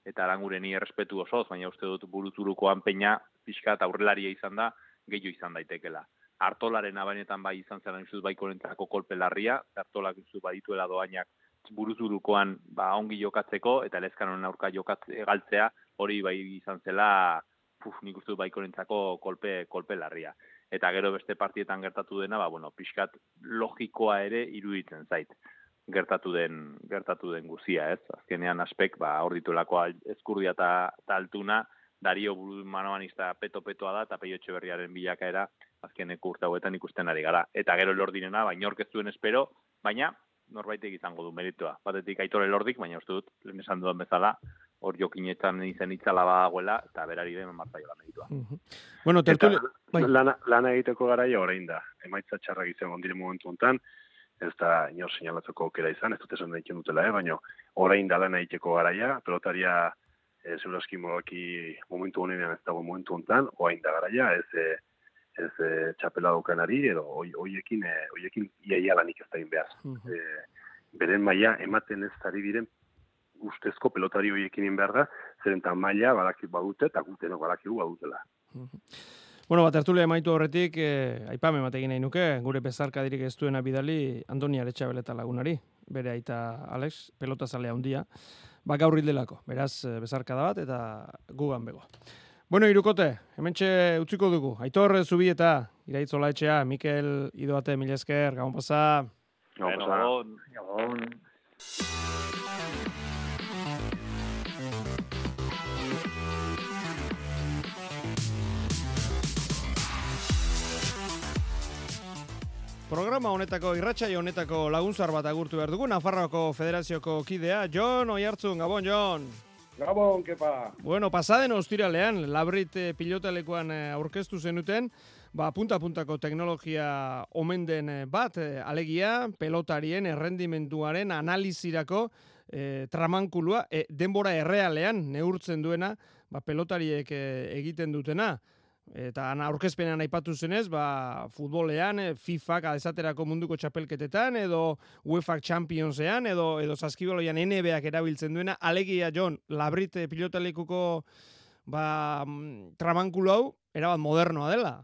eta aranguren errespetu osoz, baina uste dut buruturukoan peina pixka eta aurrelaria izan da, gehiago izan daitekela. Artolaren abainetan bai izan zela nizut baiko lentzako kolpe larria, artolak nizut badituela doainak buruturukoan ba, ongi jokatzeko, eta lezkanon aurka jokatze galtzea, hori bai izan zela, puf, nik uste dut baiko lentzako kolpe, kolpe larria. Eta gero beste partietan gertatu dena, ba, bueno, pixkat logikoa ere iruditzen zait gertatu den gertatu den guzia, ez? Azkenean aspek ba hor ditulako ezkurdia ta, ta altuna Dario Manoanista peto petoa da eta Peio Etxeberriaren bilakaera azkeneko urte hauetan ikusten ari gara. Eta gero lordinena baina ork ez duen espero, baina norbaitek izango du meritua. Batetik Aitor Lordik, baina uste dut lehen esan dudan bezala hor jokinetan izen itzala badagoela eta berari den martaiola meritua. Bueno, tertuli... Bai. Lana, lana egiteko garaia orain da. Emaitza txarrak izan ondire momentu hontan, ez da inor seinalatzeko aukera izan, ez dut esan egiten dutela, eh? baina orain da lan egiteko garaia, pelotaria e, zeuraski momentu honenean ez dago momentu hontan, orain da garaia, ez e, ez e, txapela daukanari, edo hoiekin e, hoiekin iaia lanik ez da behar. E, beren maila ematen ez ari diren ustezko pelotari hoiekin behar da, zeren eta maila badaki badute, eta gutenok badakigu badutela. Bueno, bat hartu maitu horretik, eh, aipame batekin nahi nuke, gure bezarka dirik ez duena bidali Andoni Aretxabeleta lagunari, bere aita Alex, pelota zalea handia, ba gaur hildelako, beraz eh, bezarka da bat eta gugan bego. Bueno, irukote, hemen utziko dugu. Aitor zubi eta iraitzola etxea, Mikel Idoate, Milesker, gabon pasa. Gabon pasa. Gabon. Programa honetako irratsaio honetako laguntzar bat agurtu behar dugu Nafarroako Federazioko kidea Jon Oiartzun, Gabon Jon. Gabon, kepa. Bueno, pasaden ostiralean Labrit eh, pilotalekuan eh, aurkeztu zenuten, ba punta-puntako teknologia omen den eh, bat, alegia pelotarien errendimentuaren analizirako e, tramankulua, denbora errealean neurtzen duena, ba pelotariek egiten dutena. Eta aurkezpenean aipatu zenez, ba, futbolean, eh, FIFA esaterako munduko txapelketetan, edo UEFA Championsean, edo, edo saskiboloian NBA-ak erabiltzen duena, alegia, John, labrite pilotalekuko ba, mm, tramankulo hau, erabat modernoa dela.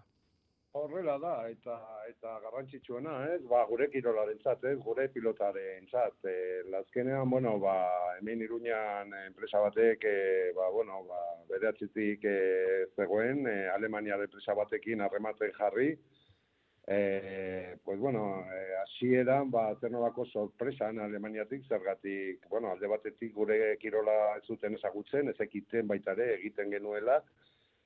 Horrela da, eta eta garrantzitsuena, ez? Ba, gure kirolarentzat, ez? Gure pilotarentzat. E, lazkenean, bueno, ba, hemen Iruñan enpresa batek, e, ba, bueno, ba, beratzitik e, zegoen, e, Alemania enpresa batekin harrematen jarri, e, pues bueno, e, hasieran ba ternolako sorpresan Alemaniatik zergatik, bueno, alde batetik gure kirola ez zuten ezagutzen, ezekiten baita ere egiten genuela,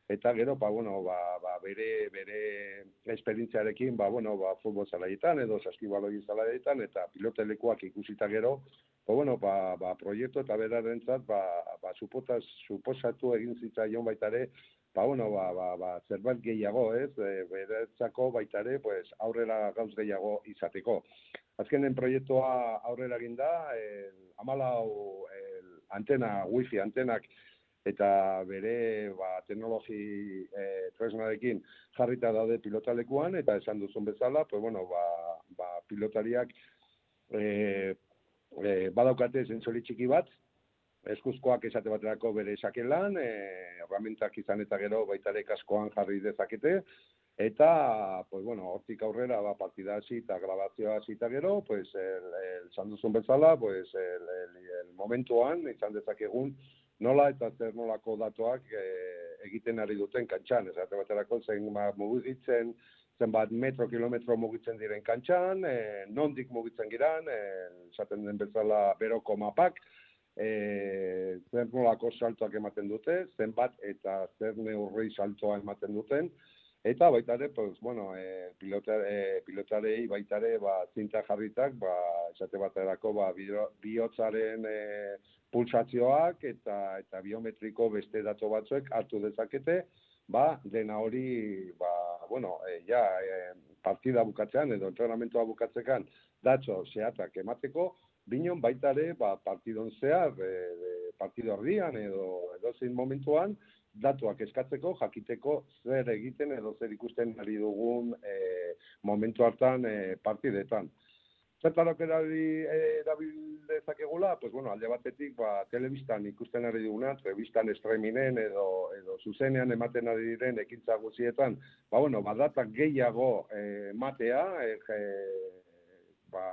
eta gero ba bueno ba, ba bere bere esperientziarekin ba bueno ba futbol zelaietan edo saskibaloi zelaietan eta pilotelekuak ikusita gero ba bueno ba, ba proiektu eta berarentzat ba ba supotas suposatu egin zitzaion baita ere ba bueno ba ba, ba zerbait gehiago ez? E, beretzako baita ere pues aurrera gauz gehiago izateko. Azkenen proiektua aurrera egin da eh 14 el antena wifi antenak eta bere ba, teknologi e, tresnarekin jarrita daude pilotalekuan, eta esan duzun bezala, pues, bueno, ba, ba, pilotariak e, e, badaukate zentzoli txiki bat, eskuzkoak esate baterako bere esakelan, e, herramientak izan eta gero baita ere kaskoan jarri dezakete, eta, pues bueno, hortik aurrera, ba, partida hasi eta grabazioa hasi eta gero, pues, el, el, duzun bezala, pues, el, el, el momentuan, izan dezakegun, nola eta zer nolako datuak e, egiten ari duten kantxan. Esate baterako zen ba, mugitzen, zenbat metro, kilometro mugitzen diren kantxan, e, nondik mugitzen giran, e, esaten den bezala beroko mapak, e, zer nolako saltoak ematen dute, zenbat eta zer neurri saltoa ematen duten, Eta baita ere, pues, bueno, e, pilota, e, pilotarei baita ere, ba, zinta jarritak, ba, esate baterako, ba, bihotzaren e, pulsazioak eta eta biometriko beste datu batzuek hartu dezakete, ba, dena hori, ba, bueno, e, ja, e, partida bukatzean edo entrenamentoa bukatzekan datzo zehatak emateko, binon baita ere, ba, partidon zehar, e, e, partido ardian edo, edo zein momentuan, datuak eskatzeko, jakiteko zer egiten edo zer ikusten ari dugun e, momentu hartan e, partidetan. Zertarok erabil dezakegula, pues bueno, alde batetik, ba, telebistan ikusten ari duguna, telebistan estreminen edo, edo zuzenean ematen ari diren ekintza guzietan, ba, bueno, badatak gehiago e, matea, e, ba,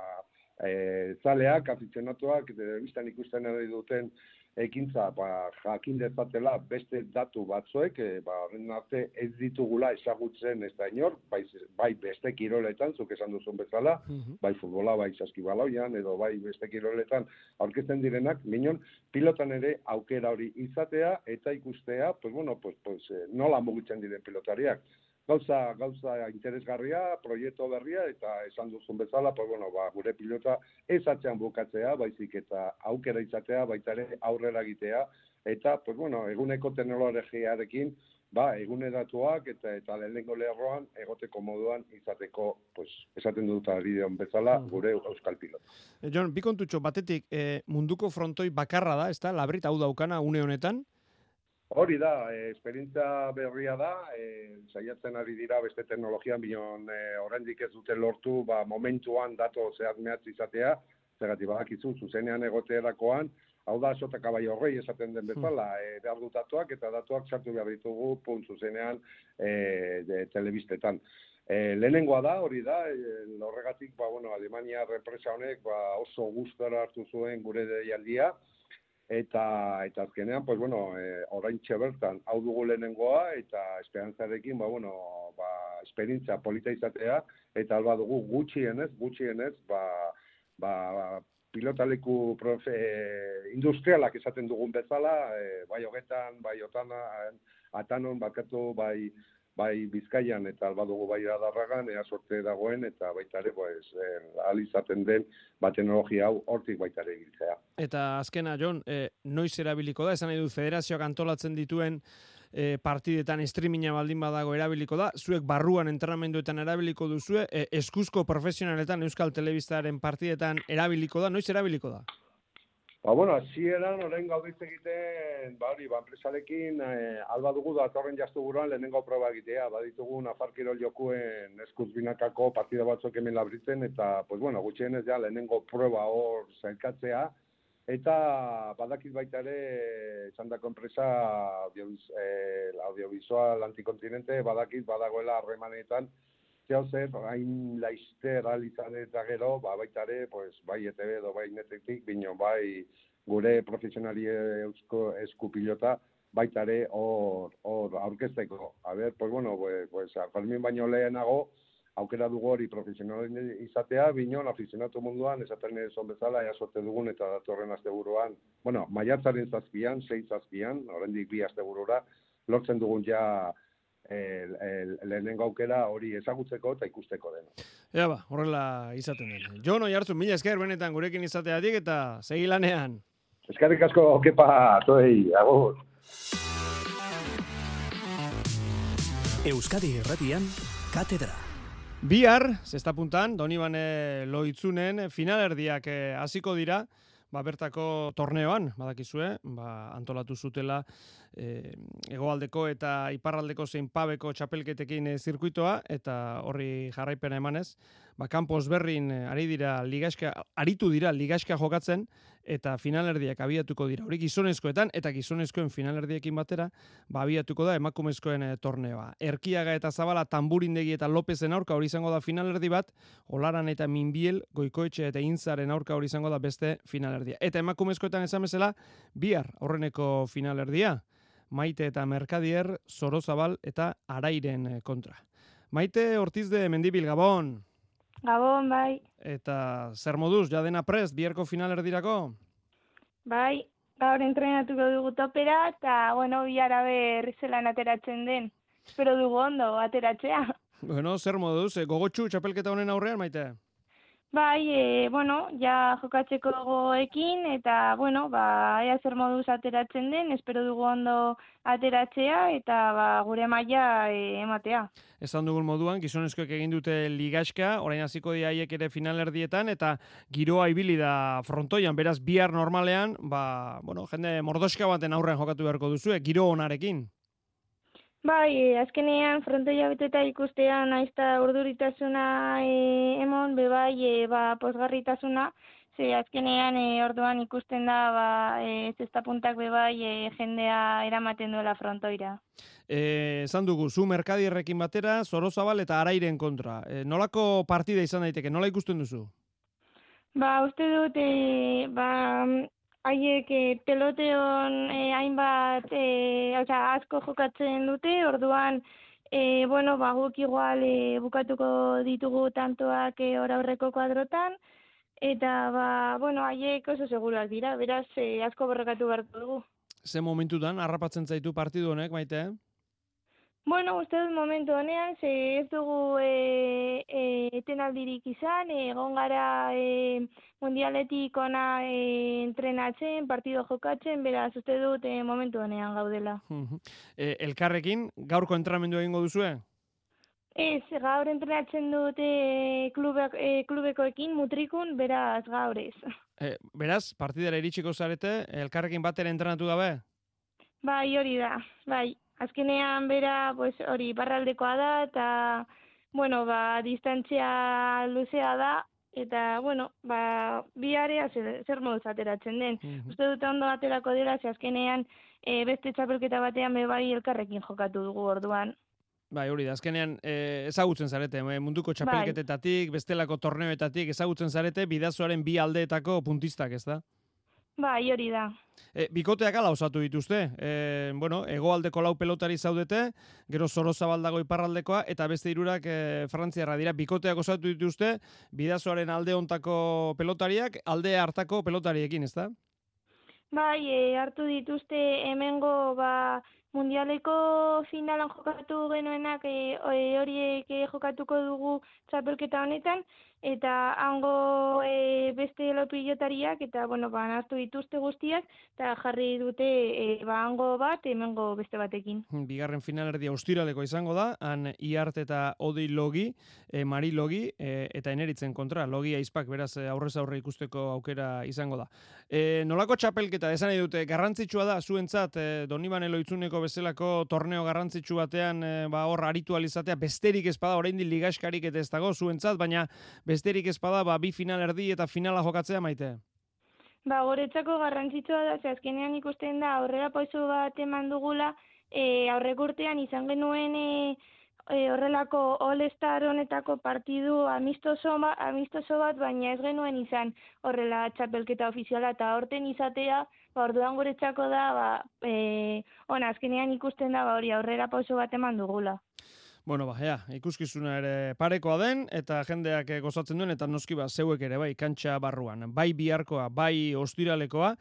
e, zaleak, afizionatuak, telebistan ikusten ari duten ekintza ba, jakin dezatela beste datu batzuek, e, ba, arte ez ditugula ezagutzen ez da inor, bai, bai beste kiroletan, zuk esan duzun bezala, mhm. bai futbola, bai saskibaloian, edo bai beste kiroletan aurkezten direnak, minon, pilotan ere aukera hori izatea eta ikustea, pues bueno, pues, pues, eh, nola mugitzen diren pilotariak gauza, gauza interesgarria, proiektu berria, eta esan duzun bezala, pues, bueno, ba, gure pilota ez atzean bukatzea, baizik eta aukera izatea, baita ere aurrera egitea, eta, pues, bueno, eguneko teknologiarekin, ba, eguneratuak eta eta lehenengo lerroan egoteko moduan izateko, pues, esaten dut bideon bezala, gure euskal pilota. E, John, bi kontutxo, batetik, e, munduko frontoi bakarra da, ez da, labrit hau daukana une honetan, Hori da, e, esperientza berria da, e, saiatzen ari dira beste teknologian, bion e, oraindik ez dute lortu, ba, momentuan dato zehaz mehatz izatea, zergatik badakizu, zuzenean egoteerakoan, hau da, sota kabai horrei esaten den bezala, e, behar dut datuak, eta datuak sartu behar ditugu, punt zuzenean, e, de, telebistetan. E, lehenengoa da, hori da, e, horregatik, ba, bueno, Alemania represa honek, ba, oso guztara hartu zuen gure deialdia, eta eta azkenean pues bueno eh oraintxe bertan hau dugu lehenengoa eta esperantzarekin ba bueno ba esperientzia polita izatea eta alba dugu gutxienez gutxienez ba ba, ba pilotaleku profe, industrialak esaten dugun bezala e, bai hogetan bai otana atanon bakatu bai bai Bizkaian eta albadugu bai adarragan, ea sorte dagoen eta baita ere pues, eh, izaten den ba, teknologia hau hortik baita ere giltzea. Eta azkena, Jon, eh, noiz erabiliko da, esan nahi du federazioak antolatzen dituen eh, partidetan streaminga baldin badago erabiliko da, zuek barruan entrenamenduetan erabiliko duzue, eh, eskuzko profesionaletan Euskal Telebistaren partidetan erabiliko da, noiz erabiliko da? Ba, bueno, así eran, orain gauditz egiten, ba, hori, ba, enpresarekin, eh, alba dugu da, torren jaztu buruan, lehenengo proba egitea, ba, ditugu, Nafar Kirol jokuen eskuz binakako partida batzuk hemen labritzen, eta, pues, bueno, gutxien ez ja, lehenengo proba hor zailkatzea, eta badakit baita ere, esan dako enpresa, eh, audiovisual antikontinente, badakit badagoela harremanetan, zer, hain laizter alizan eta gero, ba, baita ere, pues, bai ETV edo bai netetik, bino bai gure profesionali eusko eskupilota, baita ere hor, hor aurkezteko. A ber, pues bueno, pues, pues Fermin baino lehenago, aukera dugu hori profesionalen izatea, binon, aficionatu munduan, esaten son bezala, ea sorte dugun eta datorren azte buruan. Bueno, maiatzaren zazpian, seiz zazpian, horrendik bi azte burura, lortzen dugun ja lehenengo aukera hori ezagutzeko eta ikusteko den. Ja ba, horrela izaten den. Jon Oiartzun, mila esker benetan gurekin izateatik eta segi lanean. Eskerrik asko, kepa, toei, agur. Euskadi Erratian, Katedra. Bihar, zesta puntan, Donibane Loitzunen finalerdiak eh, hasiko dira, ba, bertako torneoan, badakizue, ba, antolatu zutela e, egoaldeko eta iparraldeko zein pabeko txapelketekin e, zirkuitoa, eta horri jarraipena emanez, ba, kampos berrin e, ari dira ligaska, aritu dira ligaska jokatzen, eta finalerdiak abiatuko dira. Hori gizonezkoetan eta gizonezkoen finalerdiekin batera, ba abiatuko da emakumezkoen e, torneoa. Erkiaga eta Zabala Tamburindegi eta Lopezen aurka hori izango da finalerdi bat, Olaran eta Minbiel, Goikoetxe eta Inzaren aurka hori izango da beste finalerdia. Eta emakumezkoetan esan bezala, bihar aurreneko finalerdia, Maite eta Merkadier, Zorozabal eta Arairen eh, kontra. Maite Ortiz de Mendibil Gabon. Gabon, bai. Eta zer moduz, ja dena prest, bierko finalerdirako? Bai, gaur entrenatuko dugu topera, eta, bueno, biara ber zelan ateratzen den. Espero dugu ondo, ateratzea. Bueno, zer moduz, e, gogotxu txapelketa honen aurrean, maite? Bai, e, bueno, ja jokatzeko gogoekin, eta, bueno, ba, ea zer moduz ateratzen den, espero dugu ondo ateratzea, eta ba, gure maila e, ematea. Esan dugun moduan, gizonezkoek egin dute ligaska, orain hasiko di haiek ere finalerdietan, eta giroa ibili da frontoian, beraz, bihar normalean, ba, bueno, jende mordoska baten aurrean jokatu beharko duzu, giro onarekin. Bai, e, azkenean frontoia beteta ikustea naizta urduritasuna e, emon, be bai, e, ba, posgarritasuna, ze azkenean e, orduan ikusten da, ba, e, zesta puntak be bai, e, jendea eramaten duela frontoira. Eh, esan dugu, zu merkadierrekin batera, Zorozabal eta Arairen kontra. E, nolako partida izan daiteke, nola ikusten duzu? Ba, uste dut, e, ba, haiek e, peloteon e, hainbat, e, oza, asko jokatzen dute, orduan, e, bueno, ba, guk igual e, bukatuko ditugu tantoak e, ora horreko kuadrotan, eta, ba, bueno, haiek oso segurak dira, beraz, e, asko borrekatu beharko dugu. Ze momentutan, harrapatzen zaitu partidu honek, maite, eh? Bueno, uste dut momentu honean, ze ez dugu e, e, etenaldirik izan, egon gara e, mundialetik ona e, entrenatzen, partido jokatzen, beraz uste dut e, momentu honean gaudela. e, elkarrekin, gaurko entramendu egingo duzue? Ez, gaur entrenatzen dut e, klubek, e, klubekoekin mutrikun, beraz gaur ez. E, beraz, partidera iritsiko zarete, elkarrekin batera entrenatu gabe? Bai, hori da, bai azkenean bera pues hori barraldekoa da eta bueno, ba, distantzia luzea da eta bueno, ba, bi area zer, zer moduz ateratzen den. Mm Uste dute ondo aterako dela, ze azkenean e, beste txapelketa batean be bai elkarrekin jokatu dugu orduan. Bai, hori da, azkenean e, ezagutzen zarete, e, munduko bai. txapelketetatik, bestelako torneoetatik ezagutzen zarete, bidazoaren bi aldeetako puntistak, ez da? Bai, hori da. E, bikoteak ala osatu dituzte. E, bueno, egoaldeko lau pelotari zaudete, gero zoro zabaldago iparraldekoa, eta beste irurak e, frantziarra dira. Bikoteak osatu dituzte, bidazoaren alde ontako pelotariak, alde hartako pelotariekin, ez da? Bai, e, hartu dituzte hemengo ba, mundialeko finalan jokatu genuenak e, horiek jokatuko dugu txapelketa honetan, eta hango e, beste lopilotariak eta bueno ba hartu dituzte guztiak eta jarri dute e, ba hango bat hemengo beste batekin. Hmm, bigarren finalerdi austiraleko izango da han Iart eta Odi Logi, e, Mari Logi e, eta Eneritzen kontra Logi aizpak beraz e, aurrez aurre ikusteko aukera izango da. E, nolako txapelketa esan dute garrantzitsua da zuentzat e, Doniban Eloitzuneko bezalako torneo garrantzitsu batean e, ba hor aritualizatea besterik ez bada oraindik ligaskarik eta ez dago zuentzat baina besterik ezpada ba, bi final erdi eta finala jokatzea maite? Ba, goretzako garrantzitsua da, ze azkenean ikusten da, aurrera poizu bat eman dugula, e, aurrek urtean izan genuen e, e, horrelako all-star honetako partidu amistoso, amistoso bat, baina ez genuen izan horrela txapelketa ofiziala, eta horten izatea, ba, orduan guretzako da, ba, e, ona, azkenean ikusten da, ba, hori aurrera poizu bat eman dugula. Bueno, ba, ja, ikuskizuna ere parekoa den, eta jendeak eh, gozatzen duen, eta noski ba, zeuek ere, bai, kantxa barruan. Bai biharkoa, bai ostiralekoa,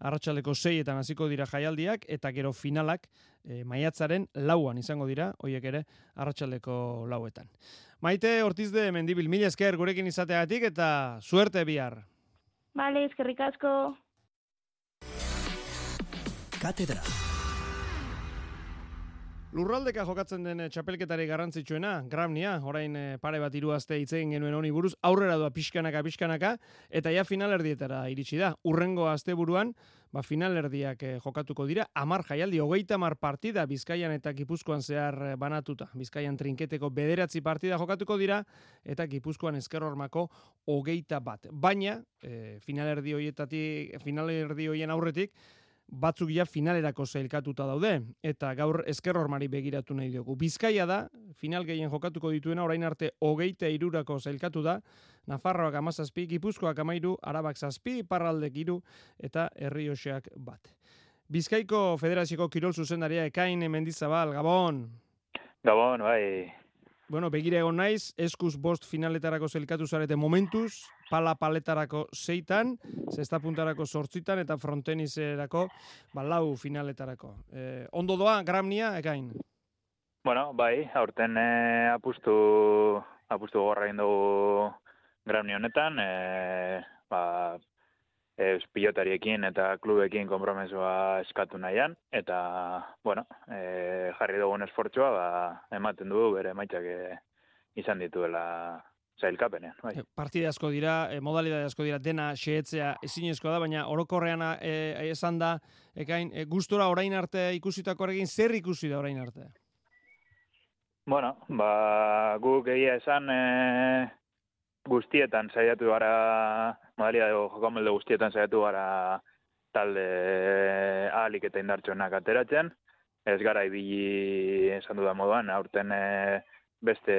arratsaleko zeietan hasiko dira jaialdiak, eta gero finalak e, maiatzaren lauan izango dira, hoiek ere, arratsaldeko lauetan. Maite, ortiz de mendibil, mila esker gurekin izateagatik, eta suerte bihar. Bale, eskerrik asko. Katedra. Lurraldeka jokatzen den eh, txapelketari garrantzitsuena, Gramnia, orain eh, pare bat hiru aste hitz egin genuen honi buruz, aurrera doa pixkanaka pixkanaka eta ja finalerdietara iritsi da. Urrengo asteburuan, ba finalerdiak eh, jokatuko dira, amar jaialdi, hogeita amar partida Bizkaian eta Gipuzkoan zehar eh, banatuta. Bizkaian trinketeko bederatzi partida jokatuko dira eta Gipuzkoan eskerrormako hogeita bat. Baina, eh, finalerdi hoietatik, finalerdi hoien aurretik, batzuk ja finalerako zailkatuta daude, eta gaur eskerrormari begiratu nahi dugu. Bizkaia da, final gehien jokatuko dituena, orain arte hogeita irurako zailkatu da, Nafarroak amazazpi, Gipuzkoak amairu, Arabak zazpi, Parraldek iru, eta Herrioxeak bat. Bizkaiko Federazioko Kirol zuzendaria ekain mendizabal, Gabon! Gabon, bai. Bueno, begire egon naiz, eskuz bost finaletarako zelkatu zarete momentuz, pala paletarako zeitan, zesta puntarako sortzitan, eta frontenizerako balau finaletarako. Eh, ondo doa, gramnia, ekain? Bueno, bai, aurten eh, apustu, apustu gorra egin gramni honetan, eh, ba, ez pilotariekin eta klubekin konpromesoa eskatu nahian, eta, bueno, e, jarri dugun esfortzua, ba, ematen du bere emaitzak e, izan dituela zailkapenean. Bai. Partida asko dira, e, modalidade asko dira, dena xehetzea ezinezkoa da, baina orokorrean e, esan da, ekain, e, gustora orain arte ikusitako egin zer ikusi da orain arte? Bueno, ba, guk egia esan e, guztietan saiatu gara modalidade jokamelde guztietan saiatu gara talde ahalik eta indartsuenak ateratzen. Ez gara ibili esan dudan moduan, aurten e, beste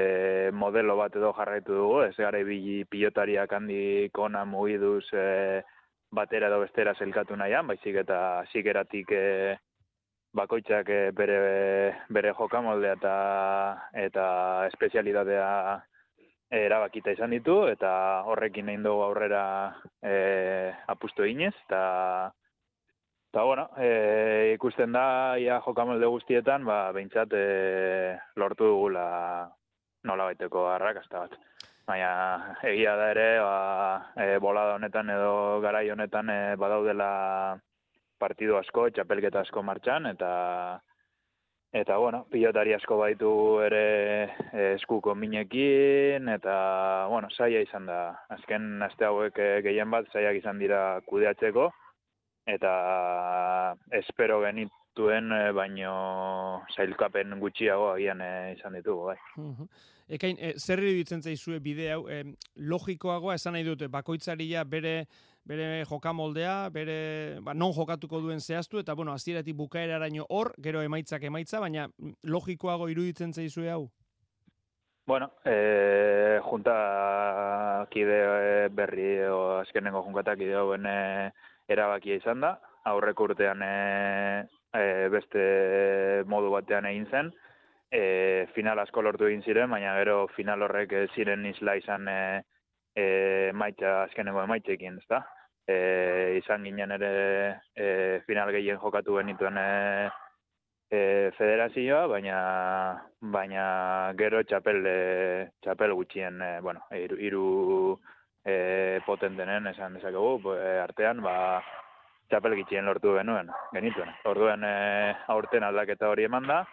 modelo bat edo jarraitu dugu, ez gara ibili pilotariak handik ona mugiduz e, batera edo bestera zelkatu nahian, baizik eta zikeratik e, bakoitzak e, bere, bere jokamoldea eta, eta espezialidadea erabakita izan ditu eta horrekin egin dugu aurrera e, apustu eginez eta eta bueno, e, ikusten da ia jokamolde guztietan, ba beintzat e, lortu dugula nola baiteko arrakasta bat. Baina egia da ere, ba, e, bolada honetan edo garai honetan e, badaudela partidu asko, txapelketa asko martxan, eta Eta, bueno, pilotari asko baitu ere eh, eskuko minekin, eta, bueno, saia izan da. Azken aste hauek eh, gehien bat saiak izan dira kudeatzeko, eta espero genituen eh, baino sailkapen gutxiago agian izan ditugu, bai. Ekain, e, zer iruditzen zaizue bide hau, e, logikoagoa esan nahi dute, bakoitzaria bere bere jokamoldea, bere ba, non jokatuko duen zehaztu, eta bueno, hasieratik bukaeraraino hor, gero emaitzak emaitza, baina mm, logikoago iruditzen zaizue hau? Bueno, e, junta kide eh, berri o azkenengo junkatak kide hauen e, erabakia izan da, aurreko urtean e, e, beste modu batean egin zen, e, final asko lortu egin ziren, baina gero final horrek ziren isla izan e, e, maitza, azkenengo emaitzekin, ez da? E, izan ginen ere e, final gehien jokatu genituen e, e, federazioa, baina baina gero txapel e, txapel gutxien e, bueno, hiru hiru e, potentenen esan dezakegu e, artean ba txapel gutxien lortu genuen genituen. Orduen e, aurten aldaketa hori emanda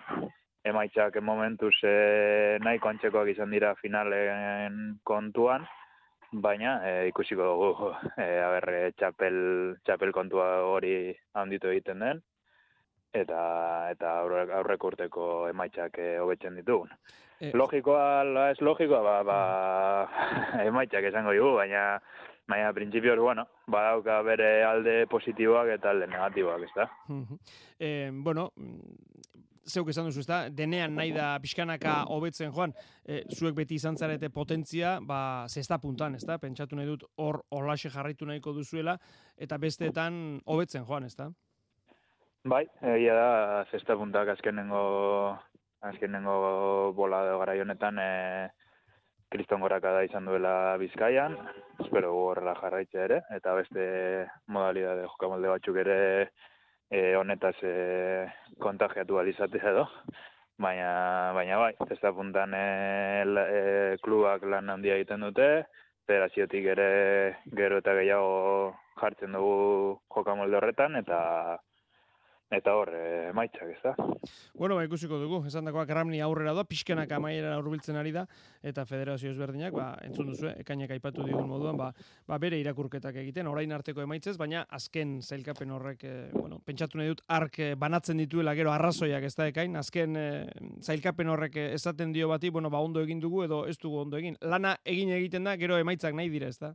emaitzak momentuz e, nahiko antzekoak izan dira finalen kontuan, baina e, ikusiko dugu e, aber, e, txapel, txapel kontua hori handitu egiten den eta eta aurreko urteko emaitzak hobetzen ditugun. E, logikoa la ez logikoa ba, ba emaitzak esango dugu, baina baina printzipioz bueno, badauka bere alde positiboak eta alde negatiboak, ezta? eh, bueno, zeuk esan duzu, ezta? Denean nahi da pixkanaka hobetzen joan, e, zuek beti izan zarete potentzia, ba, zesta puntan, ezta? Pentsatu nahi dut hor olaxe jarraitu nahiko duzuela, eta besteetan hobetzen joan, ezta? Bai, egia da, zesta puntak azkenengo, azkenengo bola gara honetan, e, kriston goraka da izan duela bizkaian, espero horrela jarraitzea ere, eta beste modalidade jokamolde batzuk ere, e, honetaz e, kontagiatu alizatea edo. Baina, baina bai, da puntan e, e, klubak lan handia egiten dute, federaziotik ere gero eta gehiago jartzen dugu jokamolde horretan, eta eta hor, e, emaitzak, ez da? Bueno, ba, ikusiko dugu, esan dakoak Ramni aurrera da, pixkenak amaiera hurbiltzen ari da, eta federazio ezberdinak, ba, entzun duzu, ekainak aipatu digun moduan, ba, ba, bere irakurketak egiten, orain arteko emaitzez, baina azken zailkapen horrek, e, bueno, pentsatu nahi dut, ark eh, banatzen dituela gero arrazoiak ez da ekain, azken e, zailkapen horrek esaten dio bati, bueno, ba, ondo egin dugu edo ez dugu ondo egin. Lana egin egiten da, gero emaitzak nahi dire, ez da?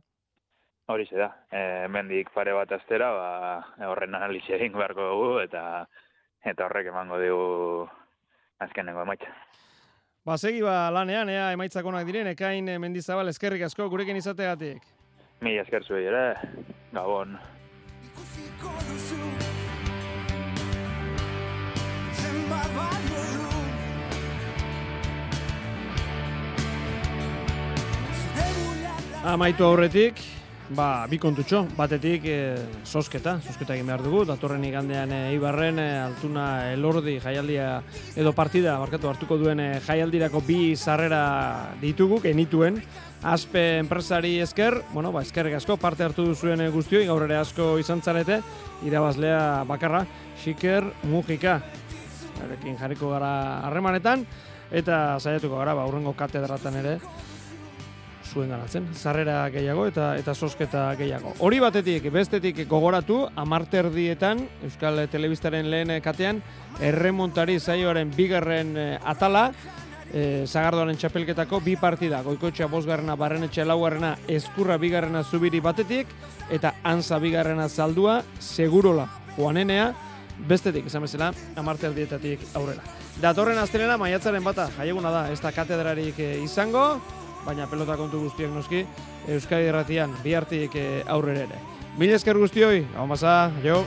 Hori da, e, mendik pare bat astera, ba, horren analizia egin beharko dugu, eta eta horrek emango dugu azkenengo emaitza. Ba, segi ba, lanean, ea, emaitzak onak diren, ekain e, mendizabal eskerrik asko, gurekin izategatik. Mi esker zuei ere, gabon. Amaitu aurretik, Ba, bi kontutxo, batetik e, sosketa, sosketa egin behar dugu, datorren igandean e, Ibarren, e, altuna elordi jaialdia edo partida, barkatu hartuko duen e, jaialdirako bi sarrera ditugu, genituen, Aspe enpresari esker, bueno, ba, eskerrik asko, parte hartu duzuen guztioi, gaur ere asko izan zarete, irabazlea bakarra, xiker mugika, erekin jarriko gara harremanetan, eta saiatuko gara, ba, urrengo katedratan ere, zuen garatzen. Zarrera gehiago eta eta sosketa gehiago. Hori batetik, bestetik gogoratu, amarterdietan, Euskal Telebistaren lehen katean, erremontari zaioaren bigarren eh, atala, e, Zagardoaren txapelketako bi partida, goikotxea bosgarrena, barrenetxe laugarrena, eskurra bigarrena zubiri batetik, eta anza bigarrena zaldua, segurola, joanenea, bestetik, esan bezala, amarterdietatik aurrera. Datorren astelena, maiatzaren bata, jaieguna da, ez da katedrarik eh, izango, baina pelota kontu guztiak noski, Euskadi erratian, bihartik eh, aurrera ere. Mil esker guztioi, hau masa, jo!